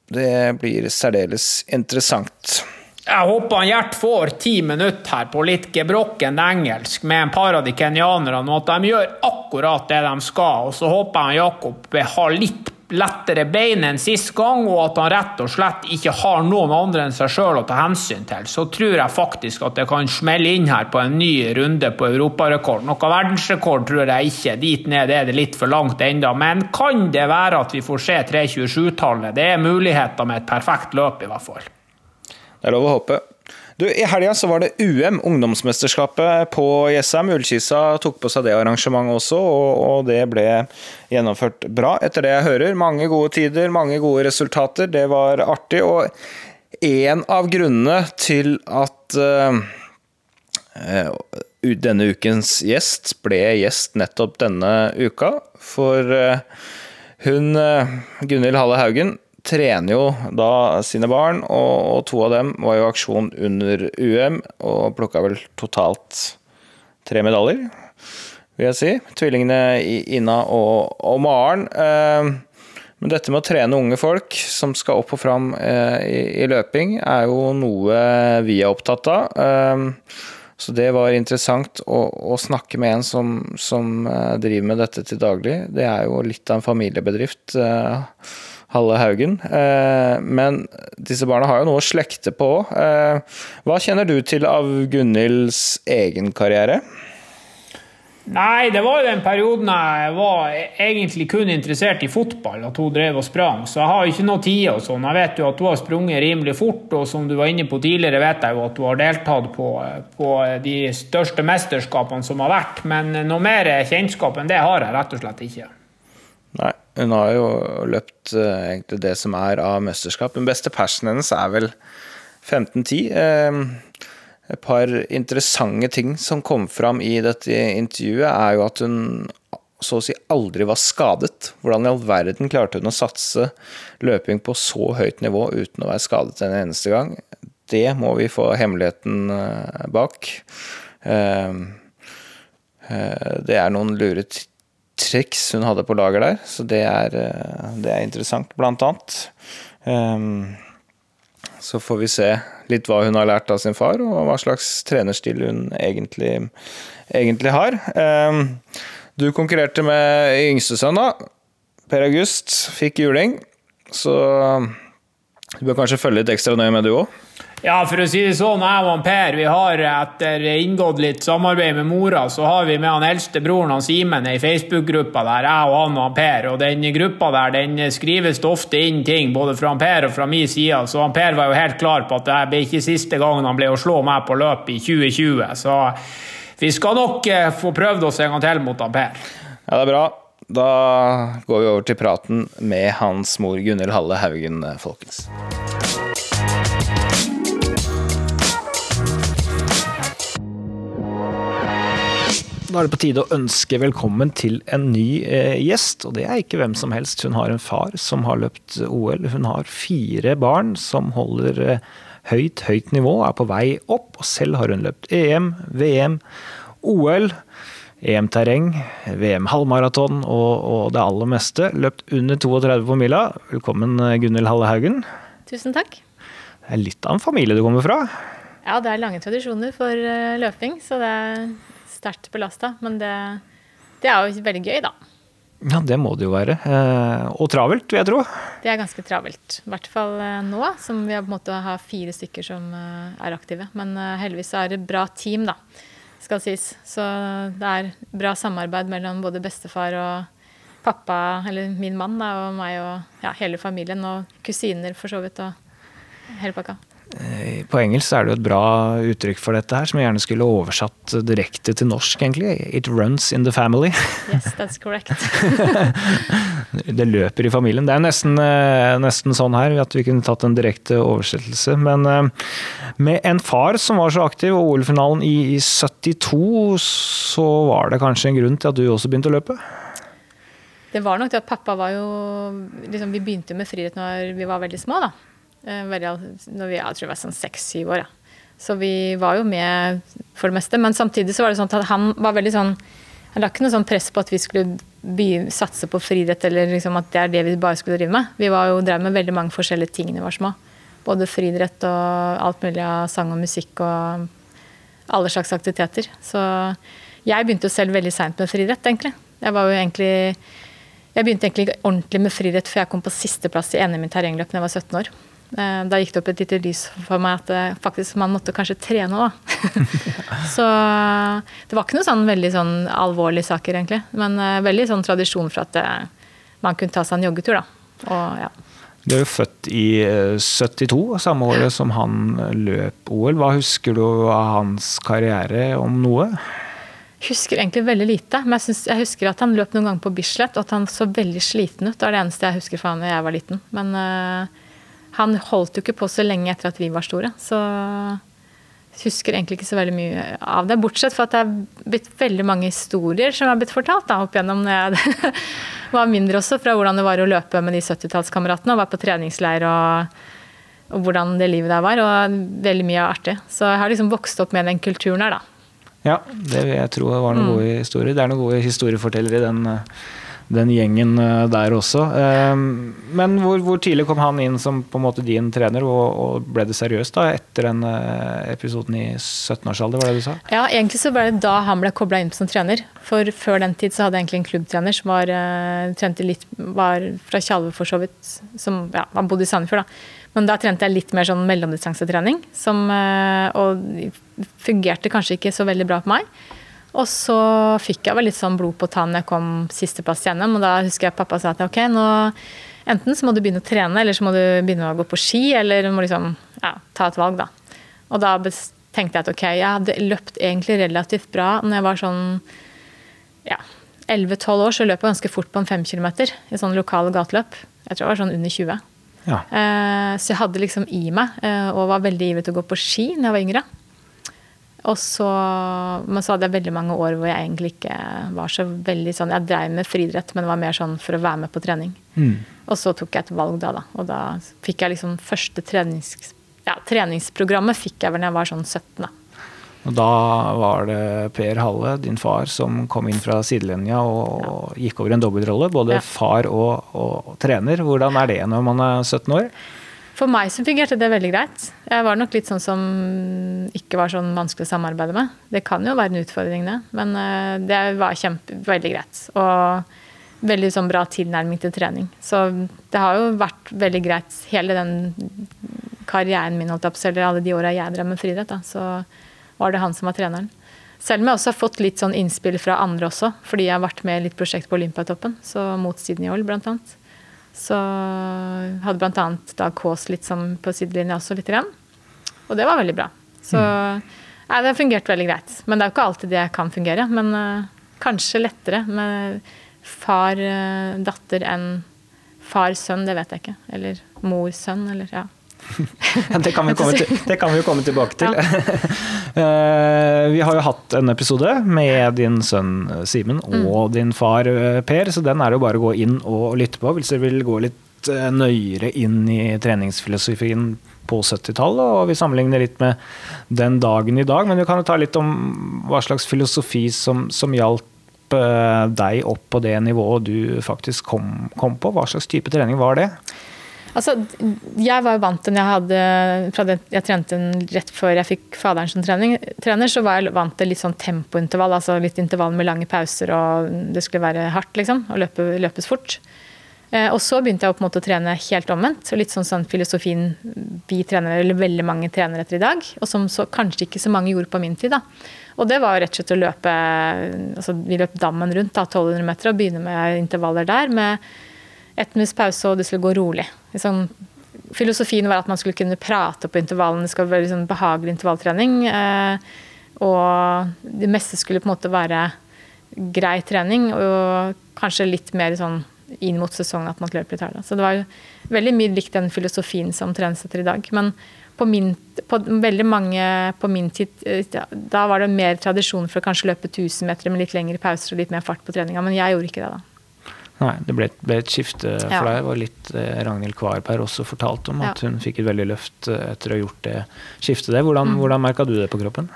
Det blir særdeles interessant. Jeg håper han Gjert får ti minutter her på litt gebrokken engelsk med en par av de kenyanerne, og at de gjør akkurat det de skal. Og så håper jeg Jakob har litt lettere bein enn sist gang, og at han rett og slett ikke har noen andre enn seg sjøl å ta hensyn til, så tror jeg faktisk at det kan smelle inn her på en ny runde på europarekord. Noe verdensrekord tror jeg ikke. Dit ned er det litt for langt enda. Men kan det være at vi får se 3.27-tallet? Det er muligheter med et perfekt løp, i hvert fall. Det er lov å håpe. Du, I helga så var det UM, ungdomsmesterskapet på Jessheim. Ullkisa tok på seg det arrangementet også, og, og, det ble gjennomført bra, etter det jeg hører. Mange gode tider, mange gode resultater. Det var artig. Og en av grunnene til at uh, denne ukens gjest ble gjest nettopp denne uka, for uh, hun, uh, Gunhild Halle Haugen, trener jo da sine barn, og, to av dem var jo aksjon under UM og plukka vel totalt tre medaljer, vil jeg si. Tvillingene Ina og, og Maren. Eh, men dette med å trene unge folk som skal opp og fram eh, i, i, løping, er jo noe vi er opptatt av. Eh, så det var interessant å, å snakke med en som, som, driver med dette til daglig. Det er jo litt av en familiebedrift. Halle Haugen. Eh, men disse barna har jo noe å slekte på. Eh, hva kjenner du til av Gunhilds egen karriere? Nei, det var jo den perioden jeg var egentlig kun interessert i fotball, at hun drev og sprang. Så jeg har ikke noe tid og sånn. Jeg vet jo at hun har sprunget rimelig fort, og som du var inne på tidligere, vet jeg jo at hun har deltatt på, på de største mesterskapene som har vært. Men noe mer kjennskap enn det har jeg rett og slett ikke. Nei. Hun har jo løpt uh, egentlig det som er av mesterskap. Den beste persen hennes er vel 15-10. Uh, eh, et par interessante ting som kom fram i dette intervjuet, er jo at hun så å si aldri var skadet. Hvordan i all verden klarte hun å satse løping på så høyt nivå uten å være skadet en eneste gang? Det må vi få hemmeligheten eh, bak. Det er noen lure triks hun hadde på lager der, så det er, eh, det er interessant, blant annet. Um, Så får vi se litt hva hun har lært av sin far, og hva slags trenerstil hun egentlig, egentlig har. Um, du konkurrerte med yngstesønn, da. Per August fikk juling, så du bør kanskje følge litt ekstra nøye med, du òg. Ja, for å si det sånn, jeg og Per vi har etter inngått litt samarbeid med mora, så har vi med han eldste broren han Simen ei Facebook-gruppa der, jeg og han og Per. Og den gruppa der den skrives det ofte inn ting, både fra han Per og fra min side. Så han Per var jo helt klar på at det ble ikke siste gangen han ble å slå meg på løp i 2020. Så vi skal nok eh, få prøvd oss en gang til mot han Per. Ja, det er bra. Da går vi over til praten med hans mor Gunhild Halle Haugen, folkens. Da er det på tide å ønske velkommen til en ny eh, gjest. Og det er ikke hvem som helst. Hun har en far som har løpt OL. Hun har fire barn som holder eh, høyt, høyt nivå, er på vei opp. Og selv har hun løpt EM, VM, OL. EM-terreng, VM halvmaraton og, og, det aller meste. Løpt under 32 på mila. Velkommen, Gunhild Halle Haugen. Tusen takk. Det er litt av en familie du kommer fra? Ja, det er lange tradisjoner for uh, løping, så det er sterkt belasta. Men det, det, er jo veldig gøy, da. Ja, det må det jo være. Eh, og travelt, vil jeg tro. Det er ganske travelt. I hvert fall eh, nå, som vi har på en måte har fire stykker som er aktive. Men heldigvis er det bra team, da skal sies. Så det er bra samarbeid mellom både bestefar og pappa, eller min mann da, og meg og ja, hele familien. Og kusiner, for så vidt, og hele pakka. Eh, på engelsk er det jo et bra uttrykk for dette her, som jeg gjerne skulle oversatt direkte til norsk, egentlig. It runs in the family. Yes, that's correct. det løper i familien. Det er nesten, eh, nesten, sånn her at vi kunne tatt en direkte oversettelse. Men eh, med en far som var så aktiv, og OL-finalen i 72, så var det kanskje en grunn til at du også begynte å løpe? Det var nok det at pappa var jo liksom, Vi begynte med friidrett når vi var veldig små, da. Eh, når vi jeg tror jeg var sånn seks-syv år. Ja. Så vi var jo med for det meste. Men samtidig så var det sånn at han var veldig sånn Han la ikke noe sånn press på at vi skulle satse på friidrett, eller liksom at det er det vi bare skulle drive med. Vi var jo, drev med veldig mange forskjellige ting da vi var små. Både friidrett og alt mulig av sang og musikk og alle slags aktiviteter. Så jeg begynte jo selv veldig seint med friidrett, egentlig. Jeg var jo egentlig jeg begynte egentlig ordentlig med friidrett før jeg kom på sisteplass i NM i terrengløp da jeg var 17 år. Eh, da gikk det opp et lite lys for meg at eh, faktisk man måtte kanskje trene òg. så det var ikke noe sånn veldig sånn alvorlige saker, egentlig. Men uh, veldig sånn tradisjon for at man kunne ta seg en joggetur, da. Og, ja. Du er jo født i 72, samme året som han løp OL. Hva husker du av hans karriere, om noe? Husker egentlig veldig lite, men jeg, synes, jeg, husker at han løp noen ganger på Bislett, og at han så veldig sliten ut. Det er det eneste jeg husker fra han da jeg var liten. Men uh, han holdt jo ikke på så lenge etter at vi var store. Så jeg husker egentlig ikke så veldig mye av det. Bortsett fra at det er blitt veldig mange historier som har blitt fortalt da, opp igjennom når jeg var mindre også, fra hvordan det var å løpe med de 70-tallskameratene og være på treningsleir og, og, hvordan det livet der var. Og veldig mye artig. Så jeg har liksom vokst opp med den kulturen her, da. Ja, det vil jeg tro var noen mm. gode historier. Det er noen gode historiefortellere i den den gjengen eh, der også. Ehm, men hvor, hvor, tidlig kom han inn som på en måte din trener, og, og ble det seriøst da, etter den eh, episoden i 17-årsalder, var det du sa? Ja, egentlig så ble det da han ble kobla inn som trener. For før den tid så hadde jeg egentlig en klubbtrener som var, uh, trente litt, var fra Tjalve for så vidt. Som, ja, han bodde i Sandefjord, da. Men da trente jeg litt mer sånn mellomdistansetrening. Som, og fungerte kanskje ikke så veldig bra på meg. Og så fikk jeg vel litt sånn blod på tann jeg kom sisteplass gjennom. Og da husker jeg pappa sa at ok, nå enten så må du begynne å trene, eller så må du begynne å gå på ski, eller du må liksom ja, ta et valg, da. Og da tenkte jeg at ok, jeg hadde løpt egentlig relativt bra når jeg var sånn ja, 11-12 år, så løp jeg ganske fort på en 5 km i sånn lokale gateløp. Jeg tror jeg var sånn under 20. Ja. Eh, så jeg hadde liksom i meg, eh, og var veldig ivrig til å gå på ski når jeg var yngre. Og så, men så hadde jeg veldig mange år hvor jeg egentlig ikke var så veldig sånn Jeg drev med friidrett, men det var mer sånn for å være med på trening. Mm. Og så tok jeg et valg da, da. Og da fikk jeg liksom første trenings, ja, treningsprogrammet fikk jeg vel da jeg var sånn 17. da. Og da var det Per Halle, din far, som kom inn fra sidelinja og ja. gikk over en dobbeltrolle. Både ja. far og, og, trener. Hvordan er det når man er 17 år? For meg så fungerte det veldig greit. Jeg var nok litt sånn som ikke var sånn vanskelig å samarbeide med. Det kan jo være en utfordring, det. Men eh, det var kjempe, veldig greit. Og veldig sånn bra tilnærming til trening. Så det har jo vært veldig greit hele den karrieren min, holdt på, eller alle de åra jeg drev med friidrett, så var det han som var treneren. Selv om jeg også har fått litt sånn innspill fra andre også, fordi jeg har vært med i litt prosjekt på Olympiatoppen, så mot Sydney Oil, blant annet. Så hadde bl.a. Dag Kaas litt som på sidelinja også, litt. Grann. Og det var veldig bra. Så nei, det har fungert veldig greit. Men det er jo ikke alltid det kan fungere. Men uh, kanskje lettere med far-datter uh, enn far-sønn, det vet jeg ikke. Eller mor-sønn, eller ja. Det, kan til, det, kan vi jo komme tilbake til. Eh, vi har jo hatt en episode med din sønn Simen og mm. din far eh, Per, så den er det jo bare å gå inn og lytte på hvis dere vil gå litt eh, nøyere inn i treningsfilosofien på 70-tallet, og vi sammenligner litt med den dagen i dag. Men vi kan jo ta litt om hva slags filosofi som, som hjalp deg opp på det nivået du faktisk kom, kom på. Hva slags type trening var det? Altså, jeg var jo vant til, jeg hadde, fra det, jeg trente rett før jeg fikk faderen som trening, trener, så var jeg vant til litt sånn tempointervall. altså Litt intervall med lange pauser, og det skulle være hardt, liksom. Og løpe, løpes fort. Eh, og så begynte jeg på en måte å trene helt omvendt. og Litt sånn, sånn filosofien vi trener, eller veldig mange trener etter i dag. Og som så, kanskje ikke så mange gjorde på min tid. da. Og det var rett og slett å løpe altså Vi løp dammen rundt, da, 1200 meter, og begynne med intervaller der. med ett minutts pause, og det skulle gå rolig. Liksom, filosofien var at man skulle kunne prate på intervallene, det skulle være liksom behagelig intervalltrening. Eh, og det meste skulle på en måte være grei trening, og kanskje litt mer sånn inn mot sesongen at man løper litt hardere. Så det var veldig mye likt den filosofien som trenes etter i dag. Men på, min, på veldig mange på min tid, eh, da var det mer tradisjon for å kanskje løpe 1000 meter med litt lengre pauser og litt mer fart på treninga, men jeg gjorde ikke det da. Nei, det ble, ble et skifte for ja. deg. Det var litt eh, Ragnhild Kvarberg også fortalte om, at ja. hun fikk et veldig løft eh, etter å ha gjort det skiftet Det. Hvordan, mm. hvordan merka du det på kroppen?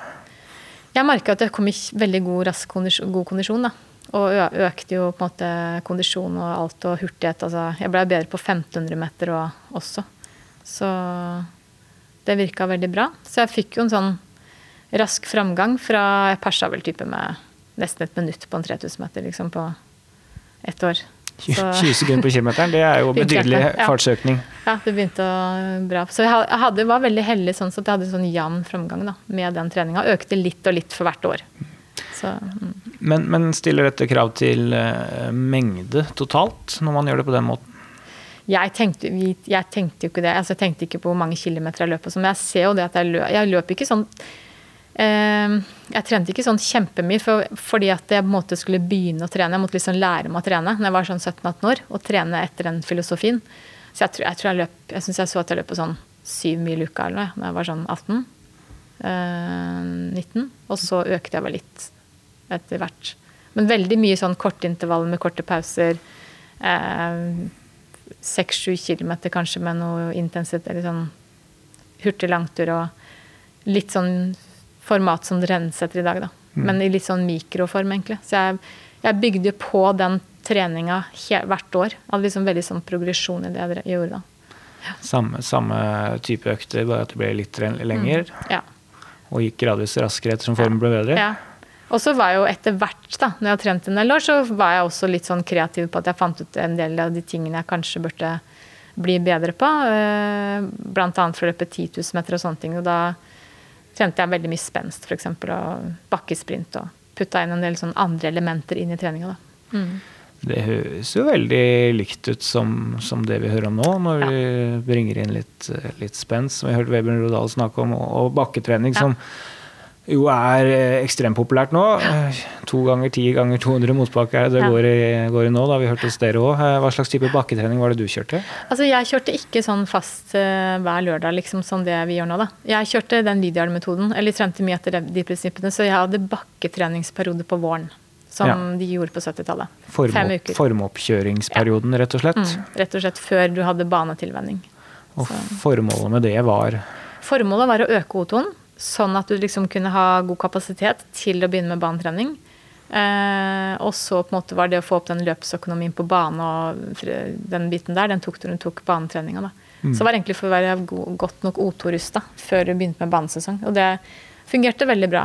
Jeg merka at jeg kom i veldig god, rask kondisjon, god kondisjon. da. Og økte jo på en måte kondisjon og alt og hurtighet. Altså, jeg ble bedre på 1500 meter og, også. Så det virka veldig bra. Så jeg fikk jo en sånn rask framgang fra Jeg persa vel type med nesten et minutt på en 3000 meter liksom på ett år. Så, 20 sekunder på kilometeren, det er jo betydelig ja. fartsøkning. Ja, det begynte bra. Så jeg hadde, var veldig heldig sånn at jeg hadde sånn jevn framgang da, med den treninga. Økte litt og litt for hvert år. Så, mm. men, men, stiller dette krav til uh, mengde totalt, når man gjør det på den måten? Jeg tenkte, jeg tenkte jo ikke det. Altså, jeg tenkte ikke på hvor mange kilometer jeg løp. Men jeg ser jo det at jeg løp, jeg løp ikke sånn Ehm, jeg trente ikke sånn kjempemye for, fordi at jeg på en måte skulle begynne å trene. Jeg måtte liksom lære meg å trene når jeg var sånn 17-18 år, og trene etter den filosofien. Så jeg tror jeg, tror jeg løp Jeg syns jeg så at jeg løp på sånn syv mil i uka eller noe da jeg var sånn 18. Eh, 19. Og så økte jeg vel litt etter hvert. Men veldig mye sånn korte intervaller med korte pauser. Seks-sju eh, kilometer kanskje med noe intensitet, eller sånn hurtig langtur og litt sånn format som det rennes etter i dag, da. Mm. Men i litt sånn mikroform, egentlig. Så jeg, jeg bygde på den treninga hvert år. Jeg Hadde liksom veldig sånn progresjon i det jeg gjorde da. Ja. Samme, samme, type økter, bare at det ble litt lenger? Mm. Ja. Og gikk gradvis raskere ettersom formen ble bedre? Ja. Og så var jeg jo etter hvert, da, når jeg har trent en del år, så var jeg også litt sånn kreativ på at jeg fant ut en del av de tingene jeg kanskje burde bli bedre på. Eh, blant annet for å løpe 10 000 meter og sånne ting. Og da trente jeg veldig mye spenst, f.eks. og bakkesprint. Og putta inn en del sånn andre elementer inn i treninga. Mm. Det høres jo veldig likt ut som, som, det vi hører om nå, når ja. vi bringer inn litt, litt spenst, som vi hørte Webern Rodal snakke om, og, og bakketrening, ja. som jo er eh, ekstremt populært nå. Eh, to ganger ti ganger 200 motbakke er det det ja. går, i, går, i, nå. da vi hørte hos dere òg. Hva slags type bakketrening var det du kjørte? Altså Jeg kjørte ikke sånn fast uh, hver lørdag, liksom som det vi gjør nå. da. Jeg kjørte den Lydiard-metoden, eller trente mye etter de prinsippene. Så jeg hadde bakketreningsperiode på våren. Som ja. de gjorde på 70-tallet. Fem uker. Formoppkjøringsperioden, rett og slett? Mm, rett og slett før du hadde banetilvenning. Og så. formålet med det var? Formålet var å øke O2-en Sånn at du liksom kunne ha god kapasitet til å begynne med banetrening. Eh, og så på en måte var det å få opp den løpsøkonomien på bane og den biten der, den tok du tok banetreninga. Så det egentlig for å være go godt nok O2-rusta før du begynte med banesesong. Og det fungerte veldig bra.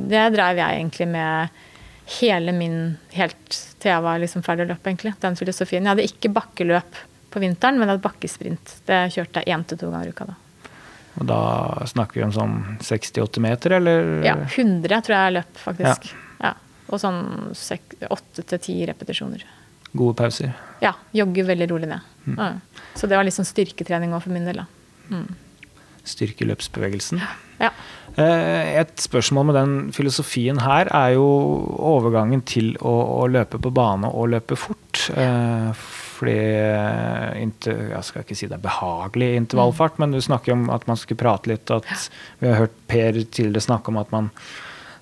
Det drev jeg egentlig med hele min Helt til jeg var liksom ferdig å løpe, egentlig. Den filosofien. Jeg hadde ikke bakkeløp på vinteren, men jeg hadde bakkesprint. Det kjørte jeg én til to ganger i uka da. Og da snakker vi om sånn 60-80 meter, eller? Ja, 100 tror jeg jeg løp, faktisk. Ja. Og sånn åtte til ti repetisjoner. Gode pauser. Ja. Jogger veldig rolig ned. Mm. Ja. Så det var litt sånn styrketrening òg for min del. da. Mm. Styrkeløpsbevegelsen. Ja. Eh, et spørsmål med den filosofien her er jo overgangen til å, å løpe på bane og løpe fort. Eh, fordi Jeg skal ikke si det er behagelig intervallfart, men du snakker om at man skulle prate litt. at Vi har hørt Per tidligere snakke om at man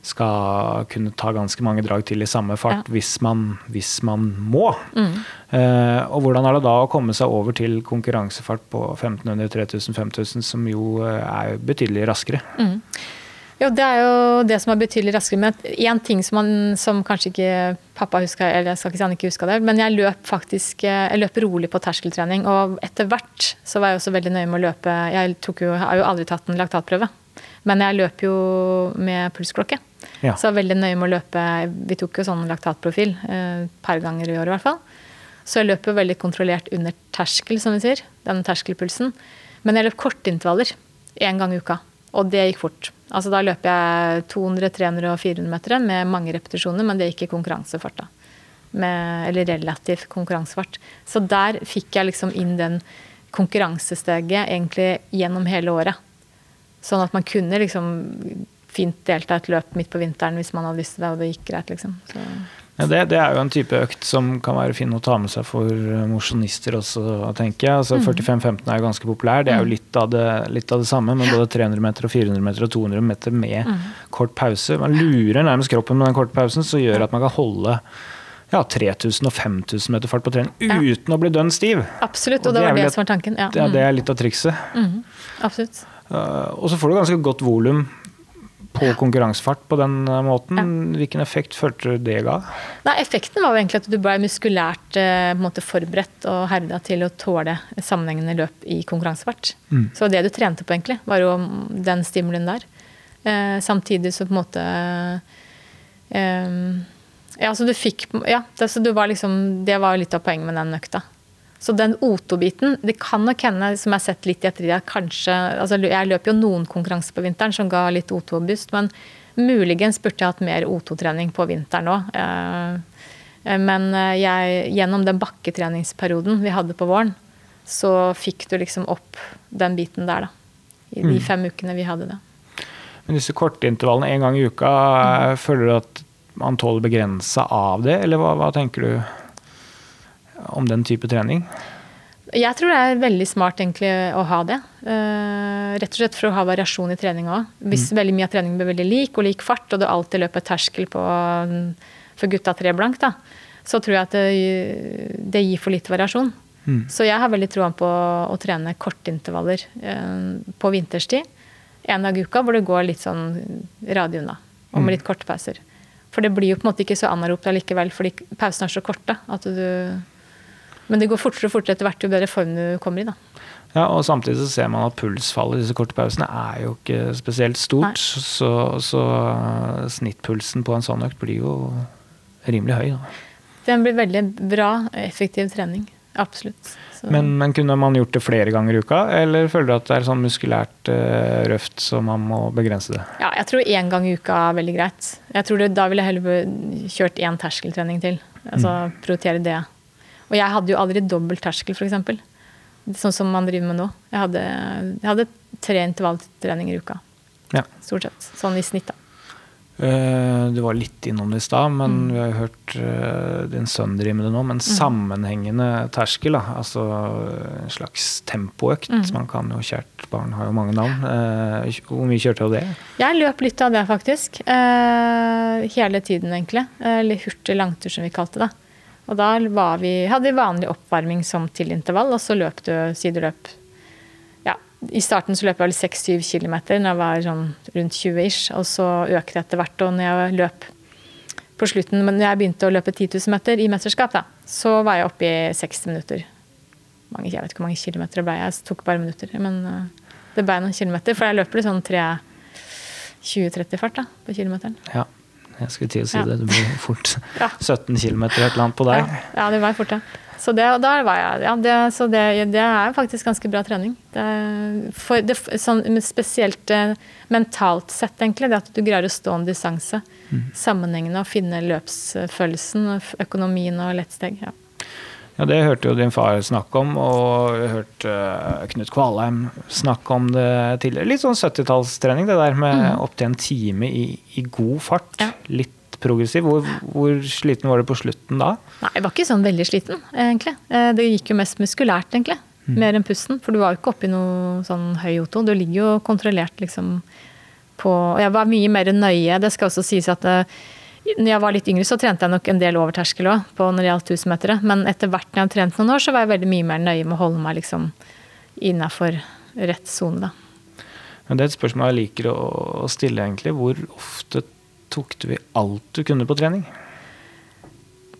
skal kunne ta ganske mange drag til i samme fart ja. hvis, man, hvis, man, må. Mm. Eh, og hvordan er det da å komme seg over til konkurransefart på 1500, 3000, 5000, som jo eh, er betydelig raskere? Mm. Jo, det er jo det som er betydelig raskere. Men én ting som, man, som kanskje ikke pappa huska, eller jeg skal ikke si han ikke huska det, men jeg løp faktisk eh, jeg løp rolig på terskeltrening. Og etter hvert så var jeg også veldig nøye med å løpe. Jeg jo, har jo aldri tatt en laktatprøve, men jeg løper jo med pulsklokke. Ja. Så jeg var veldig nøye med å løpe Vi tok jo sånn laktatprofil et eh, par ganger i året i hvert fall. Så jeg løper veldig kontrollert under terskel, som vi sier. Den terskelpulsen. Men jeg løp kortintervaller én gang i uka. Og det gikk fort. Altså Da løper jeg 200, 300 og 400 meter med mange repetisjoner, men det gikk i konkurransefart. da. Med, eller relativ konkurransefart. Så der fikk jeg liksom inn den konkurransesteget egentlig gjennom hele året. Sånn at man kunne liksom fint delta et løp midt på vinteren hvis man hadde lyst til det, og det gikk greit, liksom. Ja, det, det, er jo en type økt som kan være fin å ta med seg for eh, mosjonister også, tenker jeg. Altså, mm. 45-15 er jo ganske populær. Det er jo mm. litt av det, litt av det samme, men både 300 meter og 400 meter og 200 meter med mm. kort pause. Man lurer nærmest kroppen med den korte pausen, som gjør at man kan holde ja, 3000 og 5000 meter fart på trening uten ja. å bli dønn stiv. Absolutt, og, og det, var det, det som var tanken. Ja. Det, det, er litt av trikset. Mm. Absolutt. Uh, og så får du ganske godt volum på konkurransefart på den eh, måten. Ja. Hvilken effekt følte du det ga? Nei, effekten var jo egentlig at du ble muskulært eh, måte, forberedt og herda til å tåle sammenhengende løp i konkurransefart. Mm. Så det du trente på, egentlig, var jo den stimulien der. Eh, samtidig så på en måte eh, Ja, så du fikk Ja, det, så du var liksom, det var litt av poenget med den økta. Så den O2-biten Det kan nok hende, som jeg har sett litt i ettertid, kanskje altså Jeg løper jo noen konkurranser på vinteren som ga litt O2-boost, men muligens burde jeg hatt mer O2-trening på vinteren òg. Eh, men eh, jeg, gjennom den bakketreningsperioden vi hadde på våren, så fikk du liksom opp den biten der, da. I de mm. fem ukene vi hadde det. Men disse korte intervallene én gang i uka, mm. føler du at man tåler begrensa av det, eller hva, hva tenker du? Om den type trening? Jeg tror det er veldig smart egentlig å ha det. Uh, rett og slett for å ha variasjon i trening òg. Hvis mm. veldig mye av treningen blir veldig lik og lik fart, og du alltid løper terskel på for gutta tre blank, da, så tror jeg at det, det gir for litt variasjon. Mm. Så jeg har veldig troa på å trene kortintervaller uh, på vinterstid. En dag i uka hvor det går litt sånn radig unna, og med mm. litt korte pauser. For det blir jo på en måte ikke så anaropt allikevel, fordi pausene er så korte at du men det går fortere og fortere etter hvert jo bedre form du kommer i. da. Ja, og Samtidig så ser man at pulsfallet i disse korte pausene er jo ikke spesielt stort. Så, så, snittpulsen på en sånn økt blir jo rimelig høy. Da. Den blir veldig bra, effektiv trening. Absolutt. Men, men, kunne man gjort det flere ganger i uka, eller føler du at det er sånn muskulært uh, røft så man må begrense det? Ja, jeg tror én gang i uka er veldig greit. Jeg tror det, Da ville jeg heller kjørt én terskeltrening til. Altså mm. prioritere det. Og jeg hadde jo aldri dobbelt terskel, f.eks. Sånn som man driver med nå. Jeg hadde, jeg hadde tre intervalltreninger i uka. Ja. Stort sett. Sånn i snitt, da. Uh, du var litt innom det i stad, men mm. vi har jo hørt uh, din sønn drive med det nå. Men mm. sammenhengende terskel, da, altså en slags tempoøkt. Mm. Man kan jo kjært barn har jo mange navn. Uh, hvor mye kjørte du det? Jeg løp litt av det, faktisk. hele tiden, egentlig. Eller hurtig langtur, som vi kalte det. Og da vi, hadde vi vanlig oppvarming som til intervall, og så løp du sideløp. Ja, I starten så løp jeg vel 6-7 km når jeg var sånn rundt 20 ish, og så økte jeg etter hvert. Og når jeg løp på slutten, men når jeg begynte å løpe 10 000 meter i mesterskap, da, så var jeg oppe i 60 minutter. mange, Jeg vet ikke hvor mange kilometer det ble, jeg tok bare minutter. Men eh, det ble noen kilometer, for jeg løper i sånn 20-30 fart da, på kilometeren. Ja, jeg skulle til å si Ja. det. Det blir fort Ja. 17 km et eller annet på deg. Ja, det var fort, ja. Så det, og da var jeg, ja, det, så det, det er faktisk ganske bra trening. Det, for, sånn, spesielt eh, mentalt sett, egentlig, det at du greier å stå en distanse sammenhengende og finne løpsfølelsen, økonomien og lettsteg. Ja. Ja, Det hørte jo din far snakke om, og jeg hørte uh, Knut Kvalheim snakke om det tidligere. Litt sånn 70-tallstrening, det der med opptil en time i, i god fart. Ja. Litt progressiv. Hvor, hvor sliten var du på slutten da? Nei, jeg var ikke sånn veldig sliten, egentlig. Eh, Det gikk jo mest muskulært, egentlig. Mer enn pusten. For du var jo ikke oppe i noe sånn høy O2. Du ligger jo kontrollert, liksom, på Og jeg var mye mer nøye. Det skal også sies at eh, når jeg var litt yngre, så trente jeg nok en del over terskel òg, når det gjaldt 1000-metere. Men etter hvert når jeg har trent noen år, så var jeg veldig mye mer nøye med å holde meg liksom innafor rett sone, da. Men Det er et spørsmål jeg liker å, å stille, egentlig. Hvor ofte tok du i alt du kunne på trening?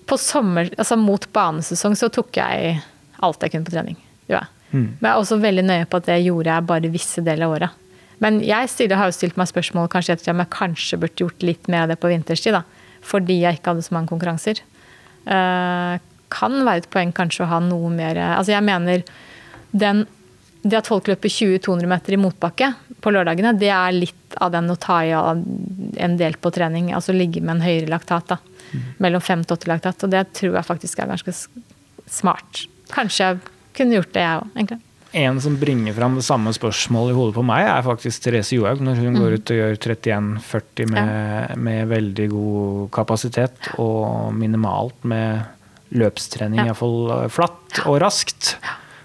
På sommer, altså mot banesesong, så tok jeg alt jeg kunne på trening. Ja. Mm. Men jeg er også veldig nøye på at det gjorde jeg bare visse deler av året. Men jeg stiller, har jo stilt meg spørsmål kanskje etter om jeg kanskje burde gjort litt av det på vinterstid. da, Fordi jeg ikke hadde så mange konkurranser. Eh, kan være et poeng kanskje å ha noe mer Altså jeg mener den, det at folk løper 20-200 meter i motbakke på lørdagene, det er litt av den å ta i en del på trening. Altså ligge med en høyere laktat. da, Mellom 5 til 8 laktat. Og det tror jeg faktisk er ganske smart. Kanskje jeg kunne gjort det, jeg òg, egentlig. En som bringer fram det samme spørsmålet i hodet på meg, er faktisk Therese Johaug. Når hun går ut og gjør 31,40 med, med veldig god kapasitet og minimalt med løpstrening, Ja. iallfall flatt og raskt.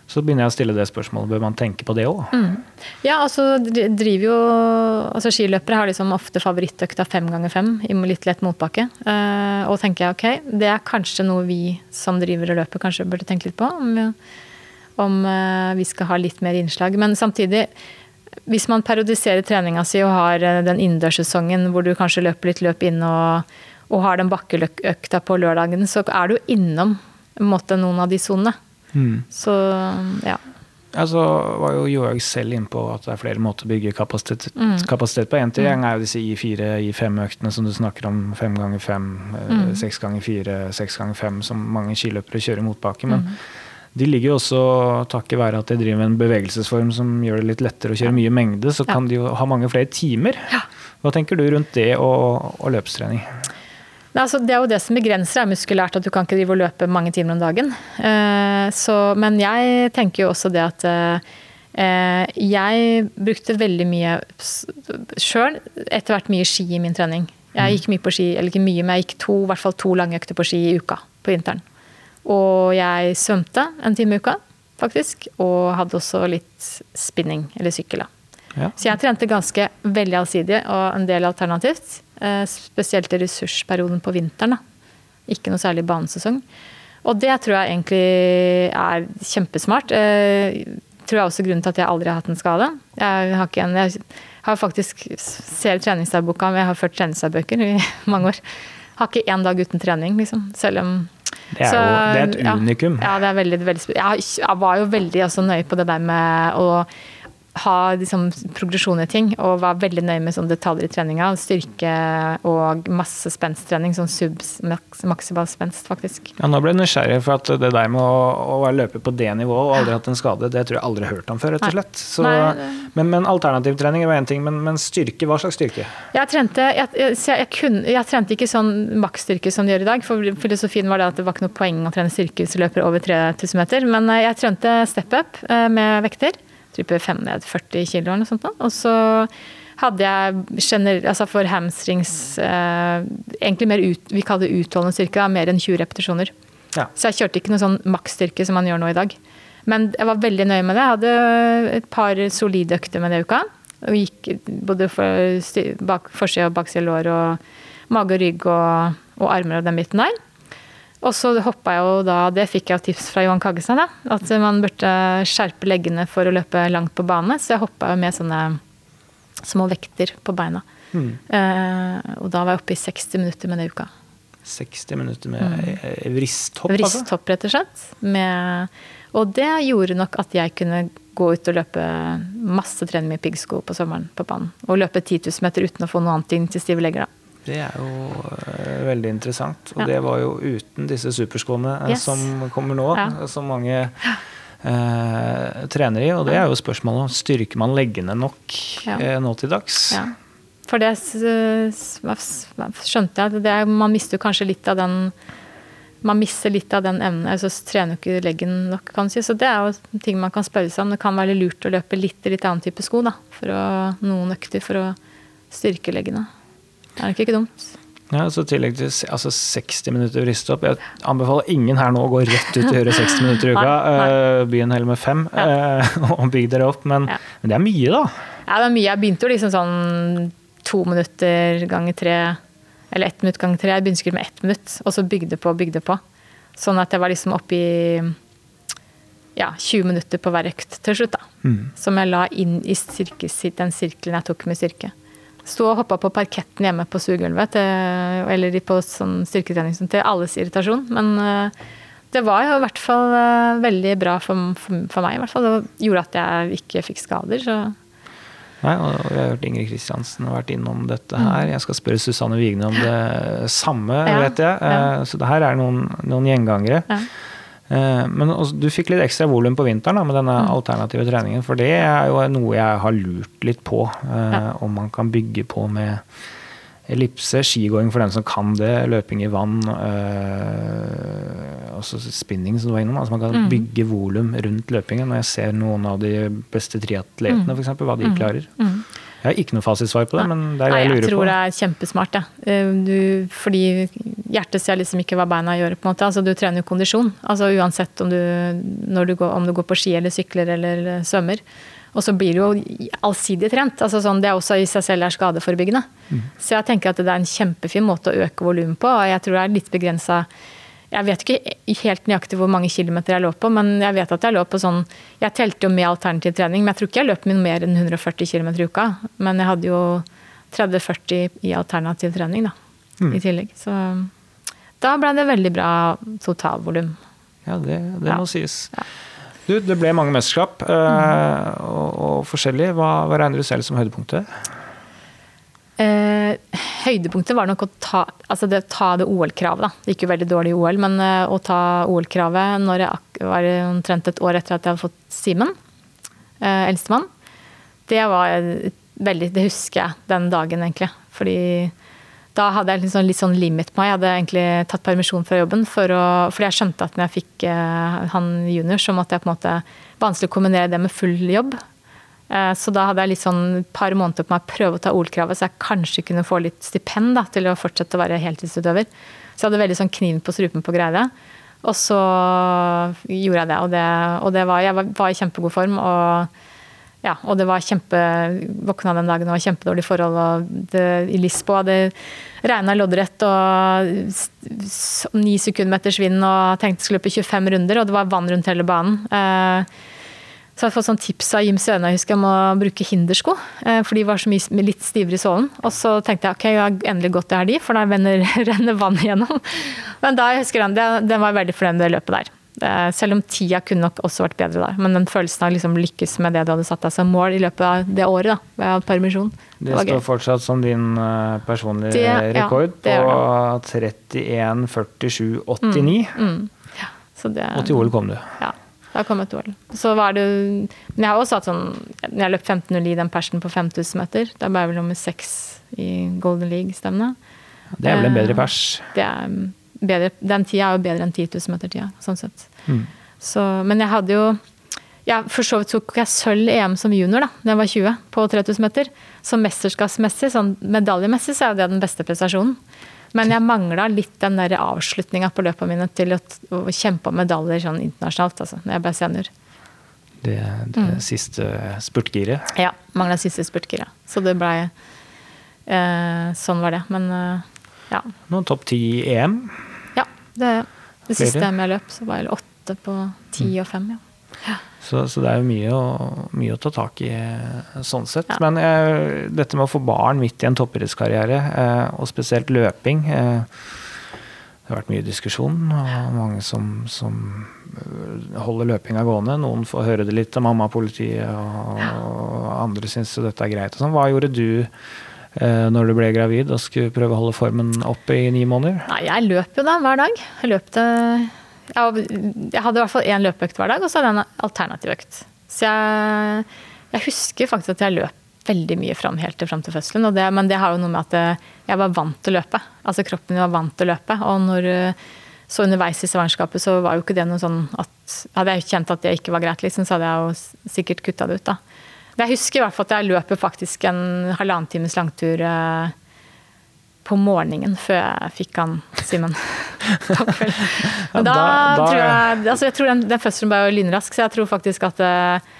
Så begynner jeg å stille det spørsmålet. Bør man tenke på det òg? Ja, altså driver jo altså Skiløpere har liksom ofte favorittøkta fem ganger fem i litt lett motbakke. Uh, og tenker jeg ok, det er kanskje noe vi som driver og løper kanskje burde tenke litt på. Om, om eh, vi skal ha litt mer innslag. Men samtidig, hvis man periodiserer treninga si og har eh, den innendørssesongen hvor du kanskje løper litt løp inn og, og har den bakkeøkta på lørdagen, så er du innom en måte, noen av de sonene. Så ja. Altså var jo Johaug selv inne på at det er flere måter å bygge kapasitet, Mm. kapasitet på. En ting er jo disse I4, I5-øktene som du snakker om. Fem ganger fem, eh, Mm. seks ganger fire, seks ganger fem, som mange skiløpere kjører motbakke. Mm. De ligger jo også, takket være at de driver med en bevegelsesform som gjør det litt lettere å kjøre mye mengde, så kan de jo ha mange flere timer. Hva tenker du rundt det og, og løpstrening? Nei, altså, det er jo det som begrenser er muskulært, at du kan ikke drive og løpe mange timer om dagen. Eh, så, men jeg tenker jo også det at eh, jeg brukte veldig mye sjøl, etter hvert mye ski i min trening. Jeg gikk mye på ski, eller ikke mye, men jeg gikk to, i hvert fall to lange økter på ski i uka på vinteren. Og jeg svømte en time i uka, faktisk. Og hadde også litt spinning, eller sykkel. da. Ja. Så jeg trente ganske veldig allsidig og en del alternativt. Eh, spesielt i ressursperioden på vinteren. da. Ikke noe særlig banesesong. Og det tror jeg egentlig er kjempesmart. Eh, tror jeg også grunnen til at jeg aldri har hatt en skade. Jeg har, en, jeg har faktisk ser treningsdagboka, men jeg har ført treningsdagbøker i mange år. Har ikke én dag uten trening, liksom. Selv om Det er Så, jo det er et unikum. Ja, det er veldig, veldig jeg var jo veldig altså, nøye på det der med å ha liksom, progresjon i ting, og var veldig nøye med sånn detaljer i treninga. Styrke og masse spensttrening, sånn subs, maks, maksimal spenst, faktisk. Ja, nå ble jeg nysgjerrig, for at det der med å, å løper på det nivået og aldri hatt en skade, det tror jeg aldri har hørt om før, rett og slett. Så, Nei, det- men, men alternativtrening var én ting, men, men styrke, hva slags styrke? Jeg trente, jeg, jeg, jeg, kunne, jeg trente ikke sånn maksstyrke som de gjør i dag. For filosofien var det at det var ikke noe poeng å trene styrke hvis du løper over 3000 meter. Men eh, jeg trente step up eh, med vekter. Type 5 ned 40 kg eller noe sånt. Og så hadde jeg gener, altså for hamstrings eh, egentlig mer ut, vi kaller det utholdende styrke, da, mer enn 20 repetisjoner. Ja. Så jeg kjørte ikke noe sånn maksstyrke som man gjør nå i dag. Men jeg var veldig nøye med det. Jeg hadde et par solide økter med det uka. Og gikk både for sty- bak, forside og bakside lår og mage og rygg og, og armer og den biten der. Og så hoppa jeg jo da, det fikk jeg jo tips fra Johan Kaggestad, da, at man burde skjerpe leggene for å løpe langt på bane. Så jeg hoppa jo med sånne små vekter på beina. Eh, og da var jeg oppe i 60 minutter med det uka. 60 minutter med mm. vristhopp, altså? Vristhopp, rett og slett. Med, Og det gjorde nok at jeg kunne gå ut og løpe masse trening med piggsko på sommeren på banen. Og løpe 10 000 meter uten å få noe annet inn til stive legger. da. Det er jo eh, veldig interessant. Og Ja. det var jo uten disse superskoene eh, Yes. som kommer nå, Ja. som mange eh, trener i. Og det er jo spørsmålet om styrker man leggene nok Ja. eh, nå til dags. Ja. For det skjønte jeg det er, man mister kanskje litt av den man mister litt av den evnen. altså Trener jo ikke leggen nok, kan si. Så det er jo ting man kan spørre seg om. Det kan være lurt å løpe litt i litt annen type sko, da. For å, noen økter for å styrke leggene. Det er nok ikke dumt. Ja, så i tillegg til altså 60 minutter vristehopp. Jeg anbefaler ingen her nå å gå rett ut og gjøre 60 minutter i uka. Nei, nei. Eh, Begynn heller med fem, ja. og bygg dere opp. Men, Ja. men det er mye, da. Ja, det er mye. Jeg begynte jo liksom sånn to minutter ganger tre, eller ett minutt ganger tre. Jeg begynte med ett minutt, og så bygde på og bygde på. Sånn at jeg var liksom oppe i ja, 20 minutter på hver økt til slutt, da. Som jeg la inn i den sirkelen jeg tok med styrke. Sto og hoppa på parketten hjemme på stuegulvet, til- eller på sånn styrketrening til alles irritasjon. Men eh, det var jo i hvert fall eh, veldig bra for, for, for meg. i hvert fall. Det gjorde at jeg ikke fikk skader. så... Nei, og vi har hørt Ingrid Kristiansen har vært innom dette her. Jeg skal spørre Susanne Wigne om det samme, Mm. Ja, vet jeg. ja. Eh, Så det her er noen, noen gjengangere. Ja. Eh, Men også, du fikk litt ekstra volum på vinteren da, med denne Mm. alternative treningen. For det er jo noe jeg har lurt litt på. eh, Ja. Om man kan bygge på med ellipse, skigåing for dem som kan det, løping i vann, øh, også spinning som du var innom. Altså man kan Mm. bygge volum rundt løpingen. Når jeg ser noen av de beste triatletene, f.eks., for eksempel, hva de klarer. Jeg har ikke noe fasitsvar på det, men det er det jeg jeg tror på. det er kjempesmart. Eh, Du, fordi hjertet ser liksom ikke hva beina gjør, på en måte. Altså, du trener jo kondisjon. Altså uansett om du, du går, om du går på ski eller sykler eller svømmer. Og så blir du jo allsidig trent. Altså sånn, det er også i seg selv er skadeforebyggende. Så jeg tenker at det er en kjempefin måte å øke volumet på. Og jeg tror det er litt begrensa Jeg vet ikke helt nøyaktig hvor mange kilometer jeg lå på, men jeg vet at jeg lå på sånn Jeg telte jo med alternativ trening, men jeg tror ikke jeg løp min mer enn 140 km i uka. Men jeg hadde jo 30-40 i alternativ trening da, i tillegg. Så da ble det veldig bra totalvolum. Ja, det, det Ja. må sies. Ja. Du, det ble mange mesterskap, øh, og, og forskjellig. Hva, hva regner du selv som høydepunktet? Eh, høydepunktet var nok å ta, altså det, ta det OL-kravet. da. Det gikk jo veldig dårlig i OL, men eh, å ta OL-kravet når jeg var omtrent et år etter at jeg hadde fått Simen, eh, eldstemann, det var veldig Det husker jeg den dagen, egentlig. Fordi da hadde jeg liksom litt sånn limit på meg. Jeg hadde egentlig tatt permisjon fra jobben for å, fordi jeg skjønte at når jeg fikk eh, han junior, så måtte jeg på en måte Vanskelig å kombinere det med full jobb. Eh, Så da hadde jeg litt sånn et par måneder på meg å prøve å ta OL-kravet, så jeg kanskje kunne få litt stipend da, til å fortsette å være heltidsutøver. Så jeg hadde veldig sånn kniven på strupen på greia. Og så gjorde jeg det, og, det, og det var, jeg var, var i kjempegod form. og ja, og det var kjempe Våkna den dagen og var kjempedårlig forhold. og det, I Lisboa det regna loddrett og ni sekundmeters vind og tenkte jeg skulle løpe 25 runder, og det var vann rundt hele banen. Eh, så jeg har fått sånn tips av Jim Søna jeg husker, om å bruke hindersko, eh, for de var så mye litt stivere i sålen. Og så tenkte jeg ok, jeg har endelig gått det her de, for da renner, vann igjennom. Men da jeg husker den, den var veldig fornøyd med det løpet der. Eh, Selv om tida kunne nok også vært bedre der. Men den følelsen av å liksom lykkes med det du hadde satt deg som mål i løpet av det året, da, ved permisjon, det, Det står gøy. fortsatt som din øh, personlige Det- ja, rekord det på gjør 31, 47, 89. Mm. ja, Og til OL kom du. Ja, da kom et OL. Så var det Men jeg har også hatt sånn Når jeg løp 15.09 den persen på 5000 meter, da ble jeg vel nummer seks i Golden League-stevnet. Det er vel en bedre Eh, pers. Det er bedre, den tida er jo bedre enn 10 000 meter-tida, sånn sett. Mm. Så, men jeg hadde jo ja, For så vidt tok jeg sølv i EM som junior da da jeg var 20, på 3000 meter. Så mesterskapsmessig, sånn medaljemessig, så er det den beste prestasjonen. Men jeg mangla litt den der avslutninga på løpene mine til å, å kjempe om medaljer sånn internasjonalt, altså, når jeg ble senior. Det, det Mm. siste spurtgiret. Ja, mangla siste spurtgiret. Så det blei eh, Sånn var det. Men eh, ja. Noen topp ti i EM. ja det, det siste? EM jeg løp, så var jeg åtte på ti og fem, ja. Så, så det er jo mye å, mye å ta tak i eh, sånn sett. Ja. Men eh, dette med å få barn midt i en toppidrettskarriere, eh, og spesielt løping eh, det har vært mye diskusjon, og mange som, som øh, holder løpinga gående. Noen får høre det litt av mamma og politiet, og, og andre syns dette er greit. Sånn. Hva gjorde du eh, når du ble gravid og skulle prøve å holde formen oppe i ni måneder? Nei, jeg løp jo da hver dag. Jeg løpte Jeg, jeg hadde i hvert fall én løpeøkt hver dag, og så hadde jeg en alternativ økt. Så jeg, jeg husker faktisk at jeg løp veldig mye fram helt til, fram til fødselen. Men det har jo noe med at eh, jeg var vant til å løpe. Altså kroppen min var vant til å løpe. Og når, eh, så underveis i svangerskapet så var jo ikke det noe sånn at Hadde jeg kjent at det ikke var greit, liksom, så hadde jeg jo sikkert kutta det ut, da. Jeg husker i hvert fall at jeg løper faktisk en halvannen times langtur eh, på morgenen før jeg fikk han Simen. Men da, da- da- tror jeg altså Jeg tror den, den fødselen ble jo lynrask, så jeg tror faktisk at eh,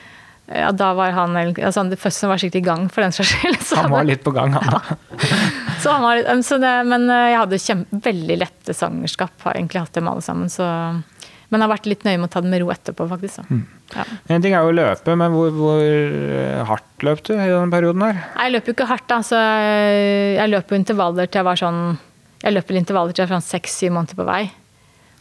ja, da var han altså, Fødselen var sikkert i gang, for den saks skyld. Han var litt på gang, han da. så han var, så det, men eh, jeg hadde kjempe, veldig lette svangerskap. Har egentlig hatt dem alle sammen. Så, men jeg har vært litt nøye med å ta det med ro etterpå, faktisk. Mm. Ja. En ting er jo å løpe, men hvor, hvor eh, hardt løp du i den perioden her? Jeg løper jo ikke hardt, da. Så jeg løp jo intervaller til jeg var sånn Jeg løper intervaller til jeg var sånn seks-syv måneder på vei.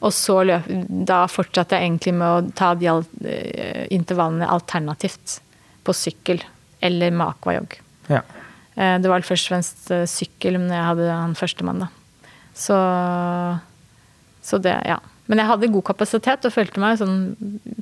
Og så løp, da fortsatte jeg egentlig med å ta de eh, intervallene alternativt. På sykkel eller med aquajog. Ja. Eh, Det var først og fremst sykkel når jeg hadde han førstemann, da. Så, så det, ja. Men jeg hadde god kapasitet og følte meg sånn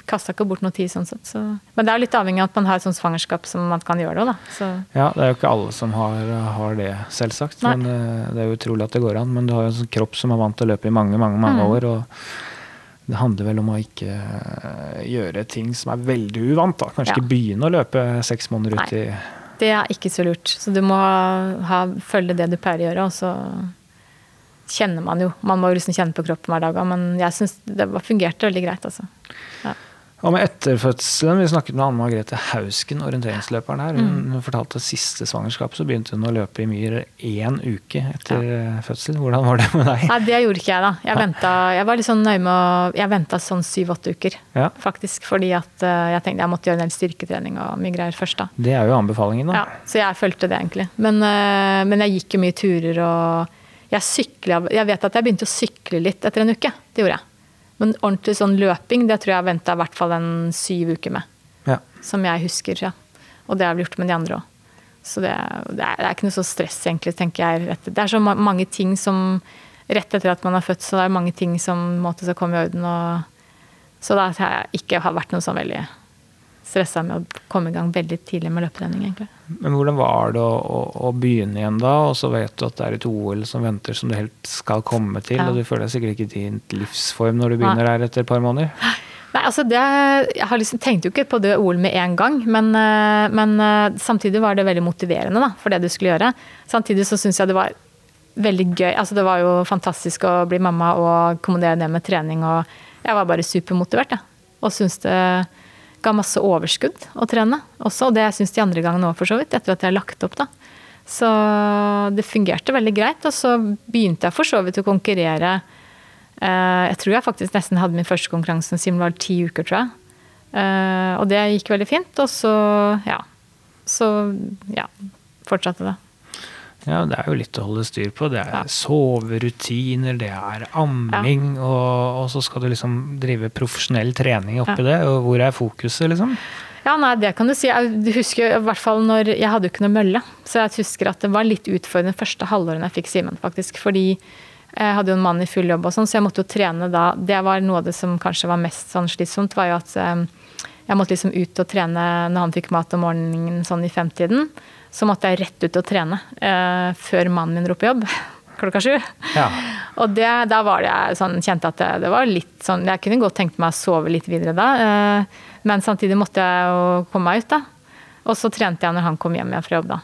Kasta ikke bort noe tid sånn sett. Så. Men det er litt avhengig av at man har et sånt svangerskap som man kan gjøre det. Så Ja, det er jo ikke alle som har, har det, selvsagt. Nei. Men eh, det er jo utrolig at det går an. Men du har jo en sånn kropp som er vant til å løpe i mange, mange, mange Mm. år. Og det handler vel om å ikke eh, gjøre ting som er veldig uvant. da. Kanskje Ja. ikke begynne å løpe seks måneder ut Nei. i det er ikke så lurt. Så du må ha, følge det du pleier å gjøre, og så kjenner man jo. Man må jo liksom kjenne på kroppen hver dag, men jeg syns det fungerte veldig greit, altså. Ja. Og med etterfødselen, vi snakket med Anne Margrethe Hausken, orienteringsløperen her. Hun Mm. fortalte at siste svangerskap så begynte hun å løpe i myr én uke etter ja. fødsel. Hvordan var det med deg? Nei, det gjorde ikke jeg, da. Jeg, ventet, jeg var litt sånn nøye med å Jeg venta sånn syv-åtte uker, Ja. faktisk. Fordi at eh, jeg tenkte jeg måtte gjøre en del styrketrening og mye greier først, da. Det er jo anbefalingen, da. Ja, så jeg fulgte det, egentlig. Men, eh, men jeg gikk jo mye turer, og jeg syklet, Jeg vet at jeg begynte å sykle litt etter en uke. Det gjorde jeg. Men ordentlig sånn løping, det tror jeg jeg venta i hvert fall en syv uker med. Ja. Som jeg husker, ja. Og det har jeg gjort med de andre òg. Så det, det, er, det er ikke noe så stress, egentlig, tenker jeg. Det er så ma- mange ting som Rett etter at man har født, så det er mange ting som måtte skal komme i orden. Og, så det har ikke har vært noe sånn veldig stressa med å komme i gang veldig tidlig med løpetrening, egentlig. Men hvordan var det å, å, å begynne igjen da, og så vet du at det er et OL som venter som du helt skal komme til, Ja. og du føler deg sikkert ikke i din livsform når du begynner der etter et par måneder? Nei, altså det, Jeg har liksom, tenkte jo ikke på det OL med en gang, men, eh, men eh, samtidig var det veldig motiverende da, for det du skulle gjøre. Samtidig så syns jeg det var veldig gøy. altså Det var jo fantastisk å bli mamma og kommandere det med trening. og Jeg var bare supermotivert. jeg. Og syns det ga masse overskudd å trene også. Og det syns de andre gangene òg, for så vidt. Etter at jeg har lagt opp, da. Så det fungerte veldig greit. Og så begynte jeg for så vidt å konkurrere. Eh, Jeg tror jeg faktisk nesten hadde min første konkurranse det var ti uker, tror jeg. Eh, Og det gikk veldig fint. Og så, ja. Så ja, fortsatte det. Ja, det er jo litt å holde styr på. Det er Ja. soverutiner, det er amming, og, og så skal du liksom drive profesjonell trening oppi det. Og hvor er fokuset, liksom? Ja, nei, det kan du si. Jeg husker i hvert fall når Jeg hadde jo ikke noe mølle, så jeg husker at det var litt utfordrende første halvåret jeg fikk Simen, faktisk. Fordi jeg hadde jo en mann i full jobb og sånn, så jeg måtte jo trene da. Det var noe av det som kanskje var mest sånn slitsomt, var jo at eh, jeg måtte liksom ut og trene når han fikk mat om morgenen sånn i femtiden. Så måtte jeg rett ut og trene eh, før mannen min dro på jobb. Klokka sju. Ja. Og det, da var det jeg sånn, kjente at det, det var litt sånn Jeg kunne godt tenkt meg å sove litt videre da, eh, men samtidig måtte jeg jo komme meg ut, da. Og så trente jeg når han kom hjem igjen fra jobb, da.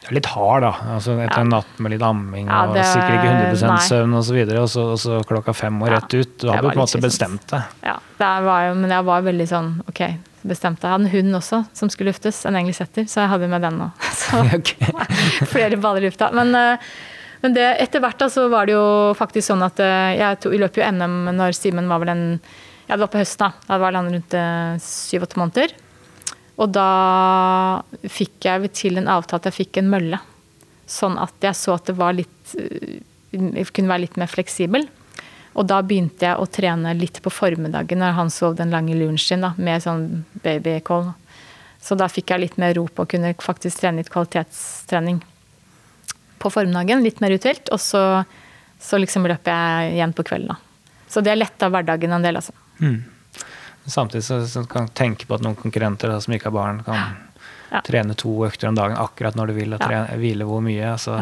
Du er litt hard, da. Altså, etter Ja. en natt med litt amming Ja, og sikkert ikke 100 nei. søvn osv., og, og, så, og så klokka fem og rett ut. Du det hadde på en måte bestemt deg. Ja, det var men jeg var veldig sånn ok, bestemt. Jeg hadde en hund også som skulle luftes, en engelsk setter, så jeg hadde med den nå. Så flere baller i lufta. Men, eh, men det, etter hvert da, så var det jo faktisk sånn at eh, jeg to, løp jo NM når Simen var vel en Ja, det var på høsten, da. Da var han rundt syv-åtte måneder. Og da fikk jeg til en avtale at jeg fikk en mølle. Sånn at jeg så at det var litt eh, kunne være litt mer fleksibel. Og da begynte jeg å trene litt på formiddagen når han sov den lange da, med sånn babycall. Så da fikk jeg litt mer ro på å kunne faktisk trene litt kvalitetstrening på formiddagen. Litt mer uthvilt. Og så, så liksom løper jeg igjen på kvelden. da. Så det letta hverdagen en del, altså. Samtidig så, så kan du tenke på at noen konkurrenter da, som ikke har barn, kan Ja. trene to økter om dagen akkurat når du vil, og Ja. trene, hvile hvor mye. Altså,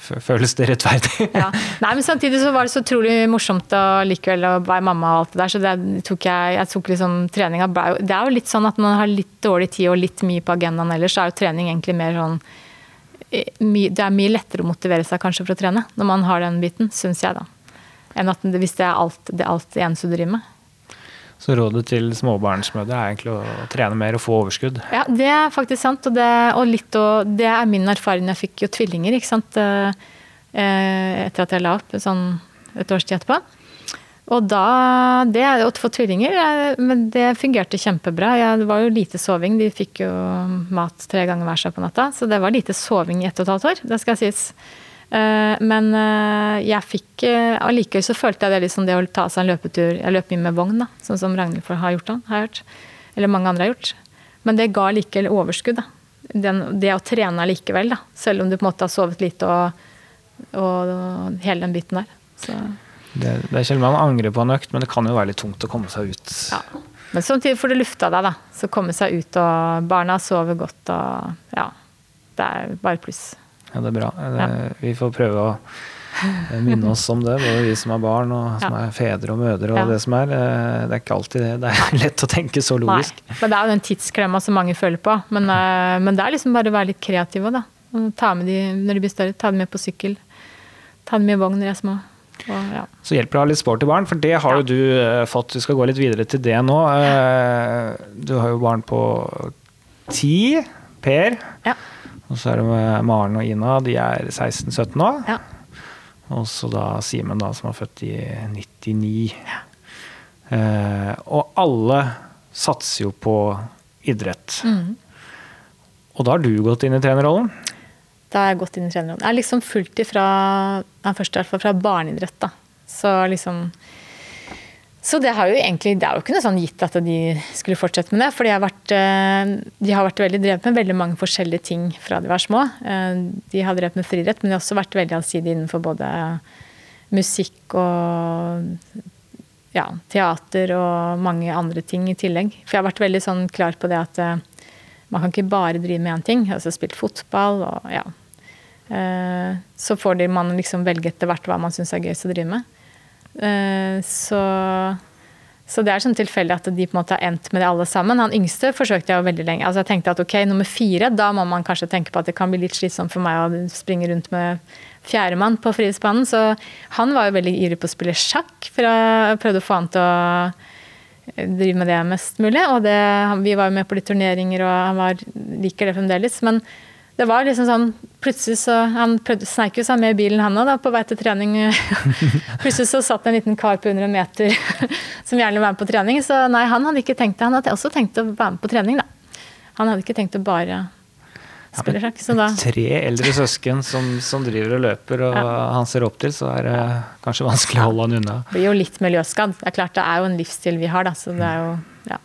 f- Føles det rettferdig? Ja. Nei, men samtidig så var det så utrolig morsomt å likevel å være mamma og alt det der, så det tok jeg, jeg tok liksom treninga Det er jo litt sånn at man har litt dårlig tid og litt mye på agendaen ellers, så er jo trening egentlig mer sånn my- Det er mye lettere å motivere seg kanskje for å trene, når man har den biten, syns jeg da. Enn at hvis det er alt det, alt det eneste du driver med. Så rådet til småbarnsmødre er egentlig å trene mer og få overskudd. Ja, det er faktisk sant. Og det, og litt, og det er min erfaring. Jeg fikk jo tvillinger ikke sant? Eh, eh, etter at jeg la opp sånn et års tid etterpå. Og da det, Å få tvillinger, eh, men det fungerte kjempebra. Jeg, det var jo lite soving. De fikk jo mat tre ganger hver seg på natta, så det var lite soving i ett og et halvt år. Det skal sies. Eh, Men eh, jeg fikk eh, allikevel så følte jeg det liksom det å ta seg en løpetur Jeg løp mye med vogn, da, sånn som Ragnhild har gjort. da, har hørt. Eller mange andre har gjort. Men det ga likevel overskudd. Den, det å trene likevel, da. Selv om du på en måte har sovet lite og, og, og hele den biten der. Så, Det, det er sjelden man angrer på en økt, men det kan jo være litt tungt å komme seg ut. ja. Men samtidig får du lufta deg, da. Så komme seg ut, og barna sover godt og Ja. Det er bare pluss. Ja, det er bra. Ja. Vi får prøve å eh, minne oss om det, både vi som har barn og som Ja. er fedre og mødre og Ja. det som er. Eh, Det er ikke alltid det. Det er lett å tenke så logisk. Nei, men det er jo den tidsklemma som mange føler på. Men, eh, men det er liksom bare å være litt kreativ òg, da. Ta med de når de blir større. Ta dem med på sykkel. Ta dem med i vogn når de er små. Og, ja. Så hjelper det å ha litt sporty barn, for det har jo du eh, fått. Vi skal gå litt videre til det nå. Eh, Du har jo barn på ti, Per. Ja. Og så er det med Maren og Ina, de er 16-17 nå. ja. Og så da Simen, da, som er født i 99. Eh, og alle satser jo på idrett. Mm. Og da har du gått inn i trenerrollen. Da har jeg gått inn i trenerrollen. Jeg har liksom fulgt ifra, fra, ja, først i hvert fall fra barneidrett, da. Så liksom Så det har jo egentlig Det er jo ikke noe sånn gitt at de skulle fortsette med det. For de har vært, eh, de har vært veldig drevet med veldig mange forskjellige ting fra de var små. Eh, De har drevet med friidrett, men de har også vært veldig allsidige innenfor både musikk og ja, teater og mange andre ting i tillegg. For jeg har vært veldig sånn klar på det at eh, man kan ikke bare drive med én ting. Altså spilt fotball og ja. Så får de- man liksom velge etter hvert hva man syns er gøyest å drive med. Eh, Så, så det er sånn tilfeldig at de på en måte har endt med det alle sammen. Han yngste forsøkte jeg jo veldig lenge. Altså jeg tenkte at ok, nummer fire, da må man kanskje tenke på at det kan bli litt slitsomt for meg å springe rundt med fjerdemann på frihetsbanen. Så han var jo veldig ivrig på å spille sjakk, for jeg prøvde å få han til å drive med det mest mulig. Og det, vi var jo med på litt turneringer, og han var, liker det fremdeles. Men det var liksom sånn Plutselig så Han prøvde, sneik jo seg med i bilen, han òg, på vei til trening. plutselig så satt en liten kar på under en meter som gjerne ville være med på trening. Så nei, han hadde ikke tenkt det. Han hadde også tenkt å være med på trening, da. Han hadde ikke tenkt å bare spille sjakk. Så da Tre eldre søsken som, som driver og løper, og han ser opp til, så er det kanskje vanskelig å holde han unna. blir jo litt miljøskadd. Det er klart det er jo en livsstil vi har, da. Så det er jo ja.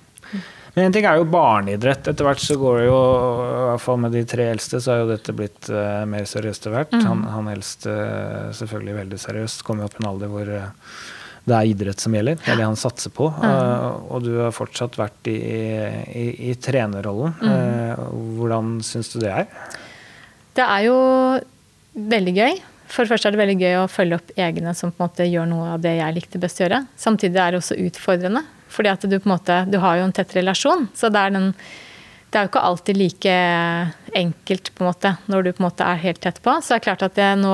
Men en ting er jo barneidrett. Etter hvert så går det jo, i hvert fall med de tre eldste, så er jo dette blitt uh, mer seriøst etter hvert. Han, han eldste eh, selvfølgelig veldig seriøst. Kommer jo opp i en alder hvor uh, det er idrett som gjelder. Det er det han satser på. Eh, og du har fortsatt vært i, i, i trenerrollen. Eh, hvordan syns du det er? Det er jo veldig gøy. For det første er det veldig gøy å følge opp egne som på en måte gjør noe av det jeg likte best å gjøre. Samtidig er det også utfordrende. Fordi at du på en måte, du har jo en tett relasjon. Så det er, den, det er jo ikke alltid like enkelt på en måte, når du på en måte er helt tett på. Så det er klart at det nå,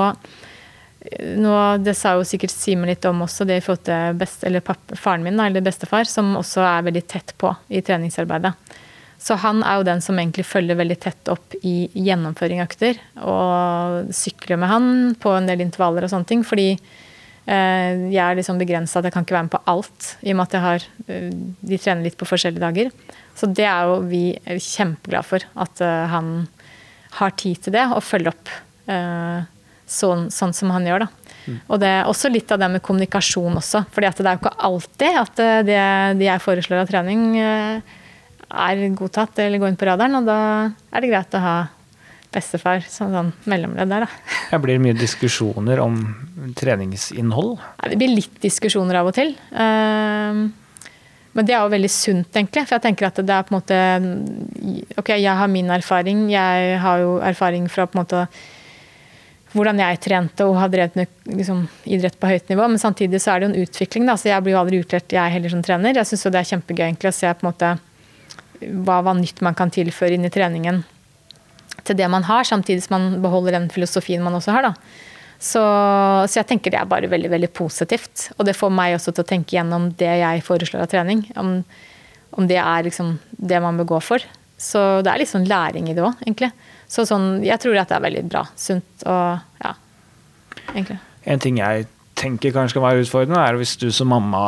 nå Det sa jo sikkert Simen litt om også, det i forhold til best, eller papp, faren min, eller bestefar, som også er veldig tett på i treningsarbeidet. Så han er jo den som egentlig følger veldig tett opp i gjennomføring av økter. Og sykler med han på en del intervaller og sånne ting. Fordi jeg er liksom begrensa jeg kan ikke være med på alt. I og med at jeg har eh, De trener litt på forskjellige dager. Så det er jo vi kjempeglade for. At eh, han har tid til det, og følger opp eh, sånn, sånn som han gjør, da. Og det er også litt av det med kommunikasjon også. For det er jo ikke alltid at eh, det, det jeg foreslår av trening eh, er godtatt eller går inn på radaren, og da er det greit å ha bestefar som sånn mellomledd der, da. Det blir mye diskusjoner om treningsinnhold. Ja, det blir litt diskusjoner av og til. Ehm, men det er jo veldig sunt, egentlig. For jeg tenker at det er på en måte Ok, jeg har min erfaring. Jeg har jo erfaring fra på en måte hvordan jeg trente og har drevet med liksom, idrett på høyt nivå. Men samtidig så er det jo en utvikling. Da. Så jeg blir jo aldri utlært, jeg heller, som trener. Jeg syns det er kjempegøy egentlig å se på en måte hva, hva nytt man kan tilføre inn i treningen til det man har, samtidig som man beholder den filosofien man også har. Så, så, jeg tenker det er bare veldig veldig positivt. Og det får meg også til å tenke gjennom det jeg foreslår av trening. Om, om det er liksom det man bør gå for. Så det er litt sånn læring i det òg, egentlig. Så sånn, jeg tror at det er veldig bra. Sunt og ja, egentlig. En ting jeg tenker kanskje kan være utfordrende, er hvis du som mamma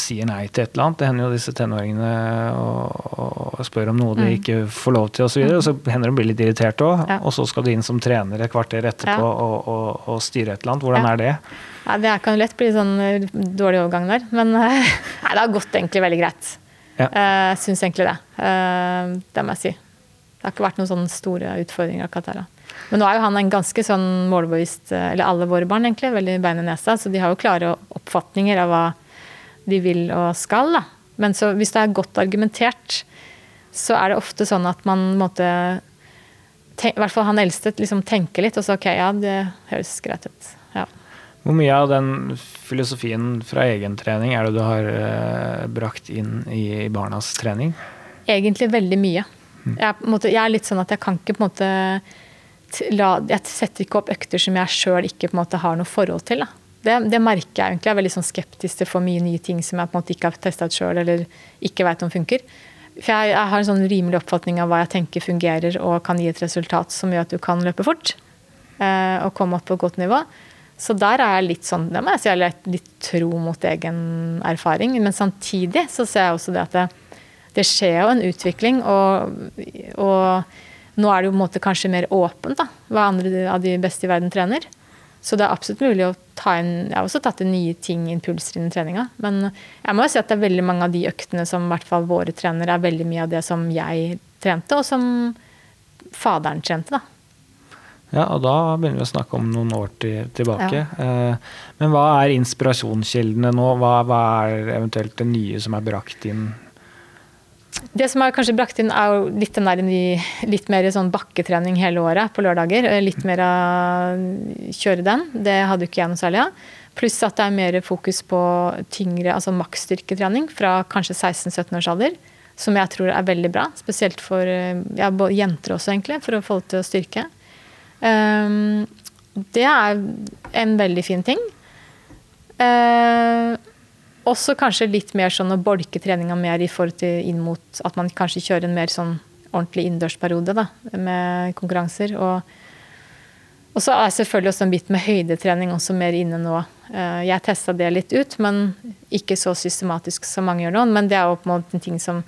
sier nei til et eller annet. Det hender jo disse tenåringene og, spør om noe de mm. ikke får lov til osv. Og, så og så hender de blir litt irriterte òg. Ja. Og så skal du inn som trener et kvarter etterpå ja. og, og, og, styre et eller annet. Hvordan ja. er det? Ja, det kan lett bli sånn eh, dårlig overgang der. Men nei, det har gått egentlig veldig greit. Ja. Uh, syns egentlig det. Uh, det må jeg si. Det har ikke vært noen sånne store utfordringer akkurat der. Men nå er jo han en ganske sånn målbevisst Eller alle våre barn, egentlig. Veldig bein i nesa. Så de har jo klare oppfatninger av hva de vil og skal. Da. Men så, hvis det er godt argumentert, så er det ofte sånn at man måtte I hvert fall han eldste liksom tenker litt, og så ok, ja, det høres greit ut. Ja. Hvor mye av den filosofien fra egen trening er det du har eh, brakt inn i barnas trening? Egentlig veldig mye. Mm. Jeg, måte, jeg, er litt sånn at jeg kan ikke på en måte la, Jeg setter ikke opp økter som jeg sjøl ikke på en måte har noe forhold til. Det, det, merker jeg egentlig. Jeg er veldig sånn skeptisk til for mye nye ting som jeg på en måte ikke har testa ut sjøl eller ikke veit om funker. For jeg, jeg, har en sånn rimelig oppfatning av hva jeg tenker fungerer og kan gi et resultat som gjør at du kan løpe fort eh, og komme opp på et godt nivå. Så der er jeg litt sånn, det må jeg si, jeg er litt tro mot egen erfaring. Men samtidig så ser jeg også det at det, det skjer jo en utvikling, og, og, nå er det jo på en måte kanskje mer åpent da, hva andre av de beste i verden trener. Så det er absolutt mulig å ta inn Jeg har også tatt inn nye ting, impulser inn i treninga. Men jeg må jo si at det er veldig mange av de øktene som i hvert fall våre trenere er veldig mye av det som jeg trente, og som faderen trente, da. Ja, og da begynner vi å snakke om noen år til, tilbake. Ja. Eh, men hva er inspirasjonskildene nå? Hva, hva, er eventuelt det nye som er brakt inn det som har kanskje brakt inn, er jo litt, der, litt mer sånn bakketrening hele året på lørdager. Litt mer av kjøre den. Det hadde ikke jeg noe særlig av. Pluss at det er mer fokus på tyngre, altså maksstyrketrening fra kanskje 16-17 års alder. Som jeg tror er veldig bra. Spesielt for ja, jenter også, egentlig, for å få det til å styrke. Um, det er en veldig fin ting. Uh, også kanskje litt mer sånn å bolke treninga mer i forhold til inn mot at man kanskje kjører en mer sånn ordentlig innendørsperiode med konkurranser. Og, og, så er selvfølgelig også en bit med høydetrening også mer inne nå. Eh, jeg testa det litt ut, men ikke så systematisk som mange gjør nå. Men det er jo på en måte en ting som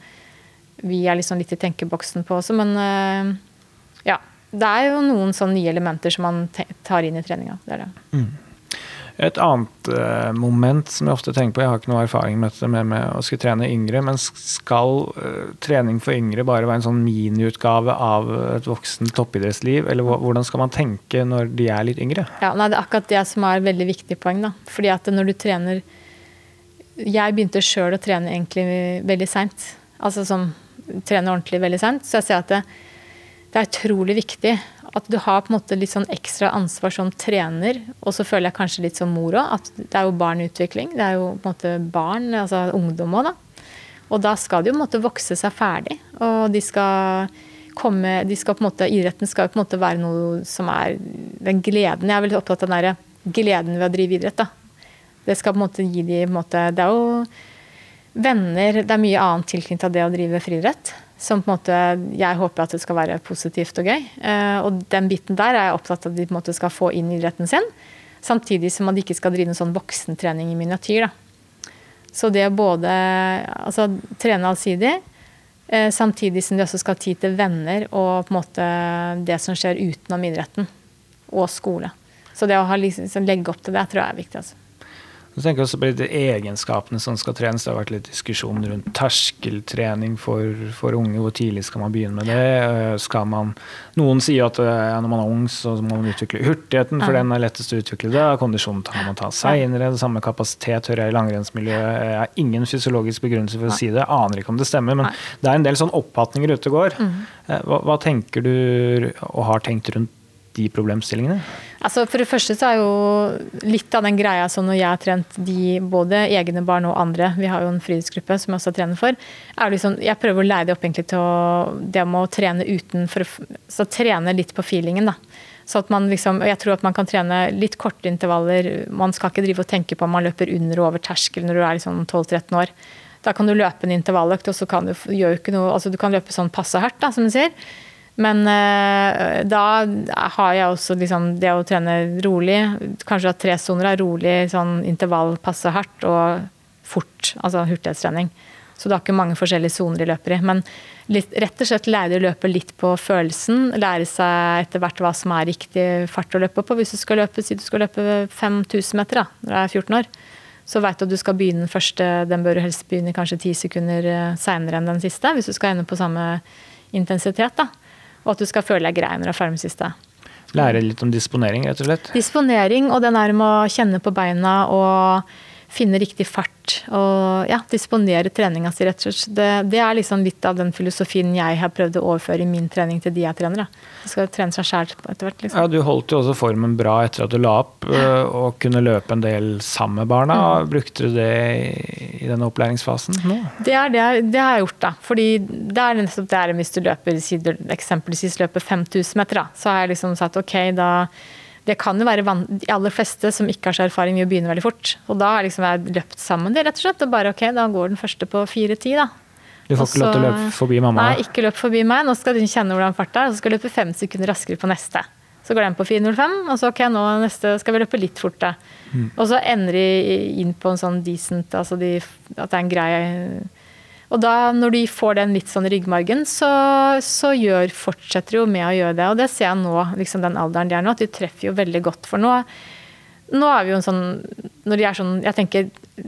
vi er liksom litt i tenkeboksen på også. Men eh, ja. Det er jo noen sånne nye elementer som man tar inn i treninga. Det er det. Mm. Et annet uh, moment som jeg ofte tenker på, jeg har ikke noe erfaring med dette med, med å skulle trene yngre, men skal uh, trening for yngre bare være en sånn miniutgave av et voksen toppidrettsliv? Eller hvordan skal man tenke når de er litt yngre? Ja, nei, Det er akkurat det som er et veldig viktig poeng. da. Fordi at når du trener Jeg begynte sjøl å trene egentlig veldig seint. Altså som trener ordentlig veldig seint. Så jeg ser at det, det er utrolig viktig at du har på en måte litt sånn ekstra ansvar som trener, og så føler jeg kanskje litt som mor òg, at det er jo barn i utvikling. Det er jo på en måte barn, altså ungdom òg, da. Og da skal de jo på vokse seg ferdig. Og de skal komme de skal på en måte, Idretten skal jo på en måte være noe som er den gleden Jeg er veldig opptatt av den der gleden ved å drive idrett. da. Det skal på en måte gi de på en måte, Det er jo venner, det er mye annet tilknyttet det å drive friidrett som på en måte jeg håper at det skal være positivt og gøy. Eh, og den biten der er jeg opptatt av at de på en måte skal få inn idretten sin. Samtidig som at de ikke skal drive noen sånn voksentrening i miniatyr. Da. Så det å både altså, trene allsidig, eh, samtidig som de også skal ha tid til venner og på en måte det som skjer utenom idretten og skole. Så det å liksom, legge opp til det, tror jeg er viktig. altså. Så tenker jeg også på de egenskapene som skal trenes. Det har vært litt diskusjon rundt terskeltrening for, for, unge. Hvor tidlig skal man begynne med det? Eh, skal man, noen sier at ja, når man er ung, så må man utvikle hurtigheten, for den er lettest å utvikle det. Kondisjonen tar man ta seinere. Det samme kapasitet hører jeg i langrennsmiljøet. Jeg har ingen fysiologisk begrunnelse for å si det. Jeg aner ikke om det stemmer, men det er en del sånn oppfatninger ute og går. Mm. Eh, hva, hva tenker du og har tenkt rundt de problemstillingene? Altså for det første så er jo litt av den greia som når jeg har trent de, både egne barn og andre, vi har jo en friluftsgruppe som jeg også trener for, er liksom, jeg prøver å lære det opp egentlig til å, det med å trene uten for å trene litt på feelingen. da. Så at man liksom, jeg tror at man kan trene litt korte intervaller. Man skal ikke drive og tenke på om man løper under og over terskel når du er liksom 12-13 år. Da kan du løpe en intervalløkt, og så kan du gjøre ikke noe, altså du kan løpe sånn passe hardt, da, som du sier. Men uh, da har jeg også liksom det å trene rolig. Kanskje at tre soner er rolig, sånn intervall passe hardt og fort. Altså hurtighetstrening. Så du har ikke mange forskjellige soner de løper i. Men litt, rett og slett lære å løpe litt på følelsen. Lære seg etter hvert hva som er riktig fart å løpe på. Hvis du skal løpe, si du skal løpe 5000 meter da, når du er 14 år, så vet du at du skal begynne den første. Den bør du helst begynne kanskje ti sekunder eh, seinere enn den siste, hvis du skal ende på samme intensitet. da og at du skal føle deg grei når du er ferdig med siste. Lære litt om disponering, rett og slett? Disponering og den er med å kjenne på beina og finne riktig fart. Og ja, disponere treninga si, rett og slett. Det, det, er liksom litt av den filosofien jeg har prøvd å overføre i min trening til de jeg trener. Da. De skal trene seg sjæl etter hvert. Liksom. Ja, du holdt jo også formen bra etter at du la opp, øh, og kunne løpe en del sammen med barna. Mm. Brukte du det i denne opplæringsfasen nå? Det, er det, det har jeg gjort, da. Fordi det er nettopp det hvis du løper, eksempelvis løper 5000 meter, da, så har jeg liksom sagt ok, da det kan jo være de aller fleste som ikke har så erfaring å begynne veldig fort. Og da har liksom jeg løpt sammen det, rett og slett. Og bare ok, da går den første på 4-10, da. Du får ikke lov til å løpe forbi mamma? Nei, ikke løp forbi meg. Nå skal hun kjenne hvordan farta er, og så skal du løpe fem sekunder raskere på neste. Så går den på 4.05, og så ok, nå neste skal vi løpe litt fort, Mm. Og så ender de inn på en sånn decent, altså de, at det er en grei og da, når de får den litt sånn ryggmargen, så, så gjør, fortsetter de jo med å gjøre det. Og det ser jeg nå, liksom den alderen de er nå, at de treffer jo veldig godt. For nå, nå er vi jo en sånn Når de er sånn Jeg tenker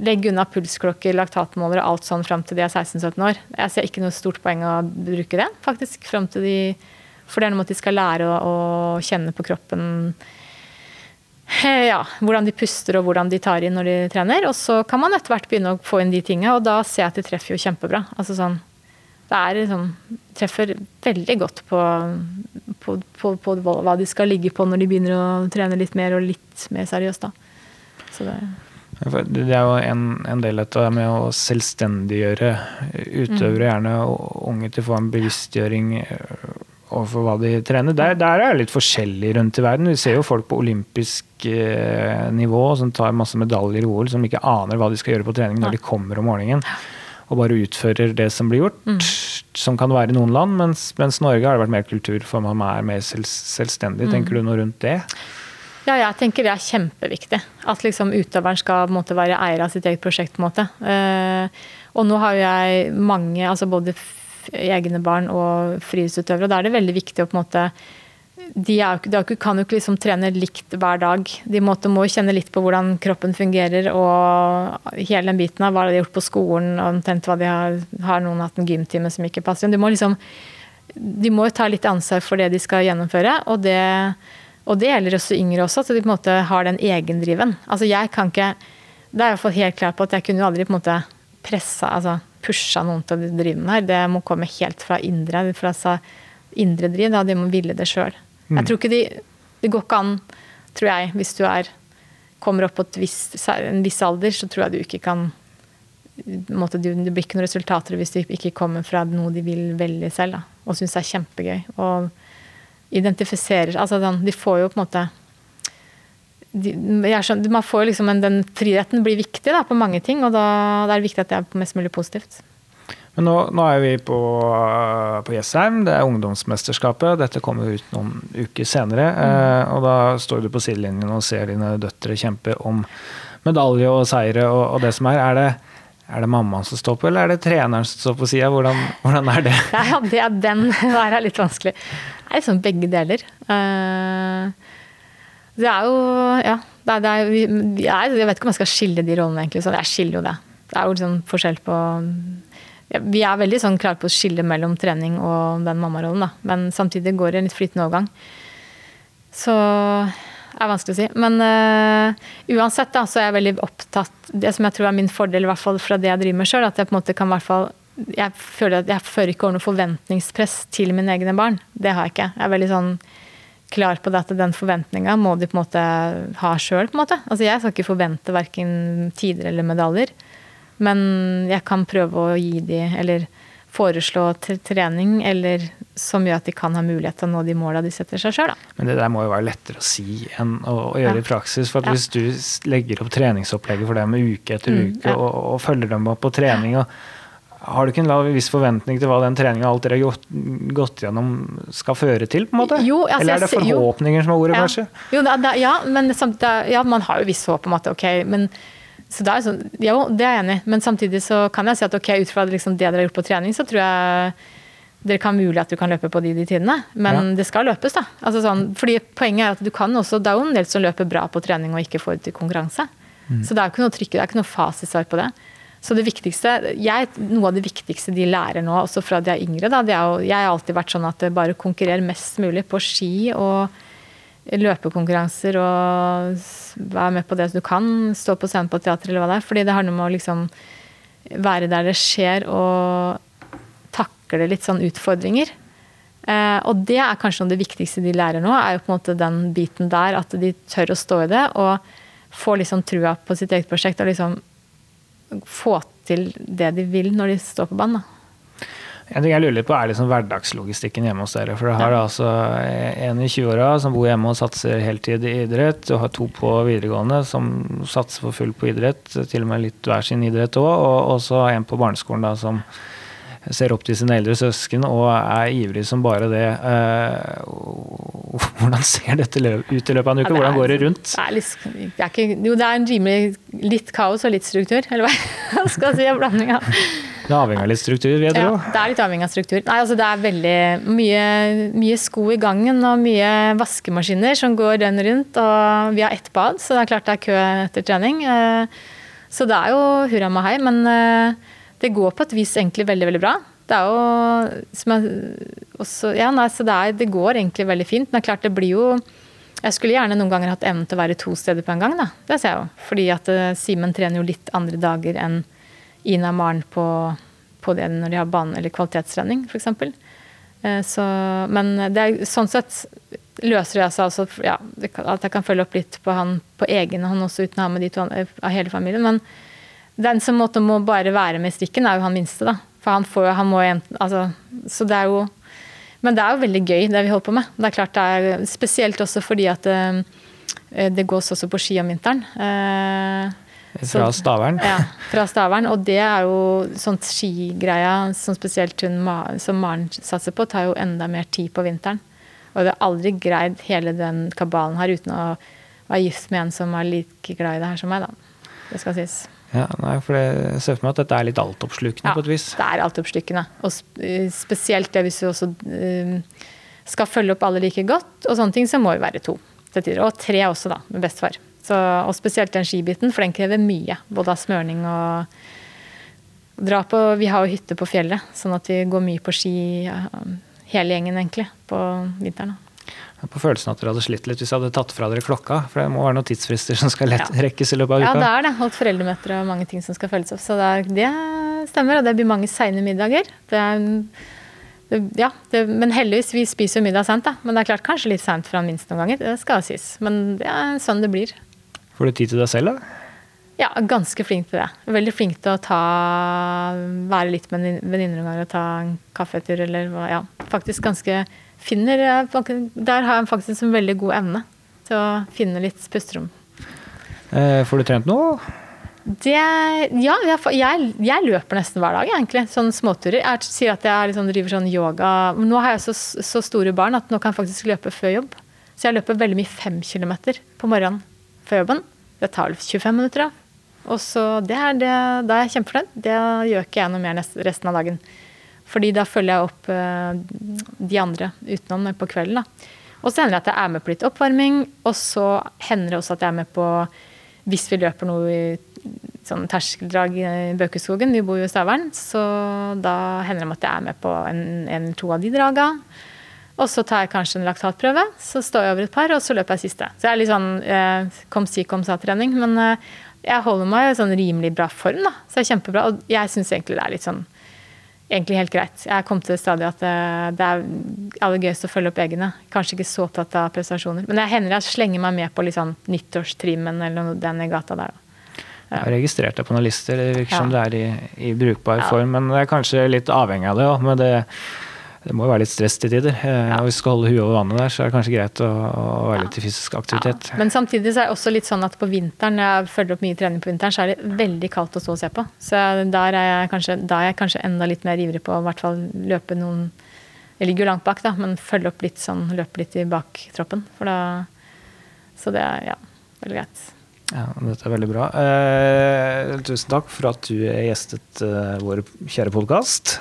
legg unna pulsklokker, laktatmåler og alt sånn fram til de er 16-17 år. Jeg ser ikke noe stort poeng å bruke det, faktisk. Fram til de For det er noe med at de skal lære å, å kjenne på kroppen ja, hvordan de puster og hvordan de tar inn når de trener. Og så kan man etter hvert begynne å få inn de tinga, og da ser jeg at de treffer jo kjempebra. Altså sånn, det er liksom Treffer veldig godt på, på, på, på, hva de skal ligge på når de begynner å trene litt mer og litt mer seriøst, da. Så det det er jo en, en del av dette med å selvstendiggjøre utøvere, mm. gjerne unge, til å få en bevisstgjøring overfor hva de trener. Der, der, er det litt forskjellig rundt i verden. Vi ser jo folk på olympisk eh, nivå som tar masse medaljer i OL, som ikke aner hva de skal gjøre på trening når de kommer om morgenen. Og bare utfører det som blir gjort, mm. som kan være i noen land. Mens, mens, Norge har det vært mer kultur for man er mer selv, selvstendig. Mm. Tenker du noe rundt det? Ja, jeg tenker det er kjempeviktig. At liksom utøveren skal måte, være eier av sitt eget prosjekt. på en måte. Eh, og nå har jeg mange, altså både egne barn og frihetsutøvere. og Da er det veldig viktig å på en måte de, er, de kan jo ikke liksom trene likt hver dag. De måtte, må kjenne litt på hvordan kroppen fungerer og hele den biten av hva de har gjort på skolen. omtrent hva de har, har noen hatt en gymtime som ikke passer. De må liksom de må ta litt ansvar for det de skal gjennomføre. Og det, og det gjelder også yngre også, at de på en måte har den egendriven. Altså jeg kan ikke Det er iallfall helt klart på at jeg kunne jo aldri på en måte pressa altså pusha noen til å drive med det her. Det må komme helt fra indre, fra indre driv. Da. De må ville det sjøl. Mm. Jeg tror ikke de Det går ikke an, tror jeg, hvis du er kommer opp på viss, en viss alder, så tror jeg du ikke kan måte, Det blir ikke noen resultater hvis du ikke kommer fra noe de vil velge selv, da, og syns er kjempegøy. Og identifiserer altså, De får jo på en måte de, skjønner, man får liksom en, Den friheten blir viktig da, på mange ting, og da, det er det viktig at det er mest mulig positivt. Men nå, nå er vi på, på Jessheim, det er ungdomsmesterskapet. Dette kommer ut noen uker senere. Mm. Eh, og da står du på sidelinjen og ser dine døtre kjempe om medalje og seire og, og det som er. Er det, er det mammaen som står på, eller er det treneren som står på sida? Hvordan, hvordan, er det? Ja, det er den. der er litt vanskelig. Det er liksom begge deler. Uh, Det er jo Ja. Det er, det er, jeg, jeg vet ikke om jeg skal skille de rollene, egentlig. Så jeg skiller jo det. Det er jo liksom forskjell på Vi er veldig sånn klare på å skille mellom trening og den mammarollen, da. Men samtidig går det en litt flytende overgang. Så det er vanskelig å si. Men uh, uansett da, så er jeg veldig opptatt Det som jeg tror er min fordel, i hvert fall fra det jeg driver med sjøl, at jeg på en måte kan hvert fall jeg føler at jeg fører ikke over noe forventningspress til mine egne barn. Det har jeg ikke. Jeg er veldig sånn klar på det at den forventninga må de på en måte ha sjøl. Altså jeg skal ikke forvente verken tider eller medaljer. Men jeg kan prøve å gi de, eller foreslå trening, eller som gjør at de kan ha mulighet til å nå de måla de setter seg sjøl. Men det der må jo være lettere å si enn å, å gjøre Ja. i praksis. For Ja. hvis du legger opp treningsopplegget for dem uke etter Mm, uke ja. og, og følger dem opp på trening og har du ikke en viss forventning til hva den treninga alt dere har gått, gjennom skal føre til? på en måte? Jo, altså, Eller er det forhåpninger jo. som er ordet, Ja. kanskje? Jo, da, da, ja, men samt, det, er- ja, man har jo viss håp om at ok, men så da er sånn, Jo, det er jeg enig i, men samtidig så kan jeg si at ok, ut fra liksom det dere har gjort på trening, så tror jeg dere kan mulig at du kan løpe på de, de tidene. Men Ja. det skal løpes, da. Altså sånn, fordi Poenget er at du kan også, det er jo en del som løper bra på trening og ikke får ut i konkurranse. Så det er jo ikke noe trykk, det er ikke noe fasitsvar på det. Så det viktigste, jeg, Noe av det viktigste de lærer nå, også fra de er yngre, da, er jo, jeg har alltid vært sånn at det bare konkurrerer mest mulig på ski og løpekonkurranser og være med på det du kan. Stå på scenen på teater eller hva det er. Fordi det handler om å liksom være der det skjer og takle litt sånn utfordringer. Eh, og det er kanskje noe av det viktigste de lærer nå, er jo på en måte den biten der. At de tør å stå i det og får liksom trua på sitt eget prosjekt. Og liksom få til det de vil når de står på banen. da. En ting jeg lurer litt på er liksom hverdagslogistikken hjemme hos dere. For du har altså en i 20-åra som bor hjemme og satser heltid i idrett. Du har to på videregående som satser for fullt på idrett, til og med litt hver sin idrett òg. Og så en på barneskolen da som ser opp til sine eldre søsken og er ivrig som bare det. Eh, Hvordan ser dette ut i løpet av en uke? Ja, er- Hvordan går det rundt? Det er, litt, det er ikke, jo, det er en rimelig litt kaos og litt struktur. Eller hva jeg skal si? Blanding av Det avhengig av litt struktur, vil jeg ja, tro. Det er litt avhengig av struktur. Nei, altså Det er veldig mye, mye sko i gangen og mye vaskemaskiner som går døgnet rundt. Og vi har ett bad, så det er klart det er kø etter trening. Eh, Så det er jo hurra meg hei. Men eh, det går på et vis egentlig veldig, veldig bra. Det er jo jeg også, ja, nei, så det, er, det går egentlig veldig fint. Men det er klart det blir jo Jeg skulle gjerne noen ganger hatt evnen til å være to steder på en gang. da, Det ser jeg jo. Fordi at eh, Simen trener jo litt andre dager enn Ina og Maren på, på det når de har bane- eller kvalitetstrening, f.eks. Så, men det er, sånn sett løser jeg seg altså ja, at jeg kan følge opp litt på han på egen hånd også, uten å ha med de to av hele familien. Men den som måtte, må bare være med i strikken, er jo han minste, da. For han får han må enten altså, Så det er jo Men det er jo veldig gøy, det vi holder på med. Det er klart det er Spesielt også fordi at det, det gås også på ski om vinteren. Eh, Fra så- Stavern. ja, fra Stavern. Og det er jo sånt skigreia som spesielt hun som Maren satser på, tar jo enda mer tid på vinteren. Og det har aldri greid hele den kabalen her uten å være gift med en som er like glad i det her som meg, da. Det skal sies. Ja, nei, for det jeg ser for meg at dette er litt altoppslukende Ja, på et vis. det er altoppslukende. Og eh, spesielt det hvis du også eh, skal følge opp alle like godt, og sånne ting, så må vi være to til tider. Og tre også, da, med bestefar. Så, og spesielt den skibiten, for den krever mye. Både av smørning og dra på Vi har jo hytte på fjellet, sånn at vi går mye på ski, hele gjengen egentlig, på vinteren. da. Jeg på følelsen at dere hadde slitt litt hvis jeg hadde tatt fra dere klokka. For det må være noen tidsfrister som skal lett rekkes i løpet av uka. Ja, det er det. Holdt foreldremøter og mange ting som skal følges opp. Så det, er, det stemmer, og det blir mange seine middager. Det er, det, ja, det, men heldigvis, vi spiser jo middag sent, da. Men det er klart kanskje litt seint for han minste noen ganger. Det skal sies. Men det er sånn det blir. Får du tid til deg selv, da? Ja, ganske flink til det. Veldig flink til å ta Være litt med venninner noen ganger og ta en kaffetur eller hva. Ja, faktisk ganske Finner Der har jeg faktisk en veldig god evne til å finne litt pusterom. Eh, får du trent noe? Det, ja, jeg, jeg, løper nesten hver dag, egentlig. Sånn småturer. Jeg sier at jeg liksom driver sånn yoga Nå har jeg så, så store barn at nå kan jeg faktisk løpe før jobb. Så jeg løper veldig mye fem kilometer på morgenen før jobben. Det tar 25 minutter. Og så det er det, Da er jeg kjempefornøyd. Det gjør ikke jeg noe mer resten av dagen. Fordi da følger jeg opp uh, de andre utenom på kvelden. da. Og så hender det at jeg er med på litt oppvarming, og så hender det også at jeg er med på hvis vi løper noe i sånn terskeldrag i Bøkeskogen, vi bor jo i Stavern, så da hender det at jeg er med på en eller to av de draga. Og så tar jeg kanskje en laktatprøve, så står jeg over et par, og så løper jeg siste. Så jeg er litt sånn eh, kom si, kom sa-trening. Men eh, jeg holder meg i sånn rimelig bra form, da. Så det er kjempebra. Og jeg syns egentlig det er litt sånn egentlig helt greit. Jeg kom til det stadiet at det, eh, det er aller gøyest å følge opp egne. Kanskje ikke så opptatt av prestasjoner. Men det hender jeg slenger meg med på litt sånn nyttårstrimmen eller noe den i gata der, da. Jeg har registrert deg på noen lister, det virker Ja. som det er i, i brukbar Ja. form. Men det er kanskje litt avhengig av det òg. Det, må jo være litt stress til tider. Ja. Og hvis du skal holde huet over vannet der, så er det kanskje greit å, å være litt i fysisk aktivitet. Men samtidig så er det også litt sånn at på vinteren, når jeg følger opp mye trening på vinteren, så er det veldig kaldt å stå og se på. Så der er jeg kanskje, er jeg kanskje enda litt mer ivrig på å i hvert fall løpe noen Jeg ligger jo langt bak, da, men følge opp litt sånn, løpe litt i baktroppen. For da Så det er ja, veldig greit. Ja, dette er veldig bra. Eh, tusen takk for at du gjestet eh, vår kjære podkast.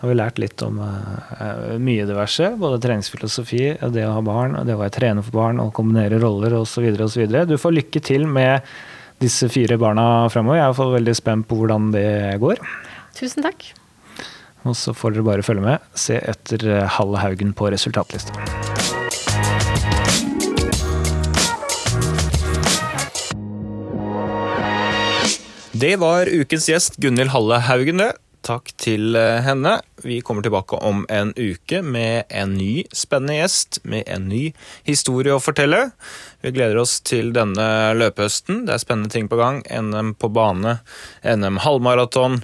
Har vi lært litt om uh, mye diverse. Både treningsfilosofi, det å ha barn, det å være trener for barn og kombinere roller osv. Du får lykke til med disse fire barna framover. Jeg er i hvert fall veldig spent på hvordan det går. Tusen takk. Og så får dere bare følge med. Se etter eh, Halle Haugen på resultatlista. Det var ukens gjest Gunhild Halle Haugen, det. Takk til eh, henne. Vi kommer tilbake om en uke med en ny spennende gjest, med en ny historie å fortelle. Vi gleder oss til denne løpehøsten. Det er spennende ting på gang. NM på bane, NM halvmaraton.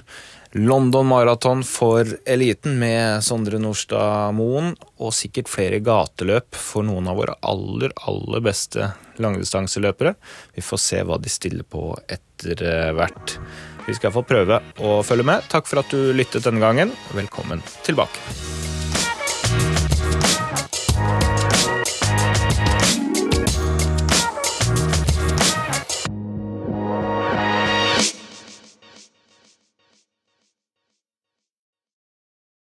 London maraton for eliten med Sondre Nordstad Moen, og sikkert flere gateløp for noen av våre aller, aller beste langdistanseløpere. Vi får se hva de stiller på etter eh, hvert. Vi skal iallfall prøve å følge med. Takk for at du lyttet denne gangen. Velkommen tilbake.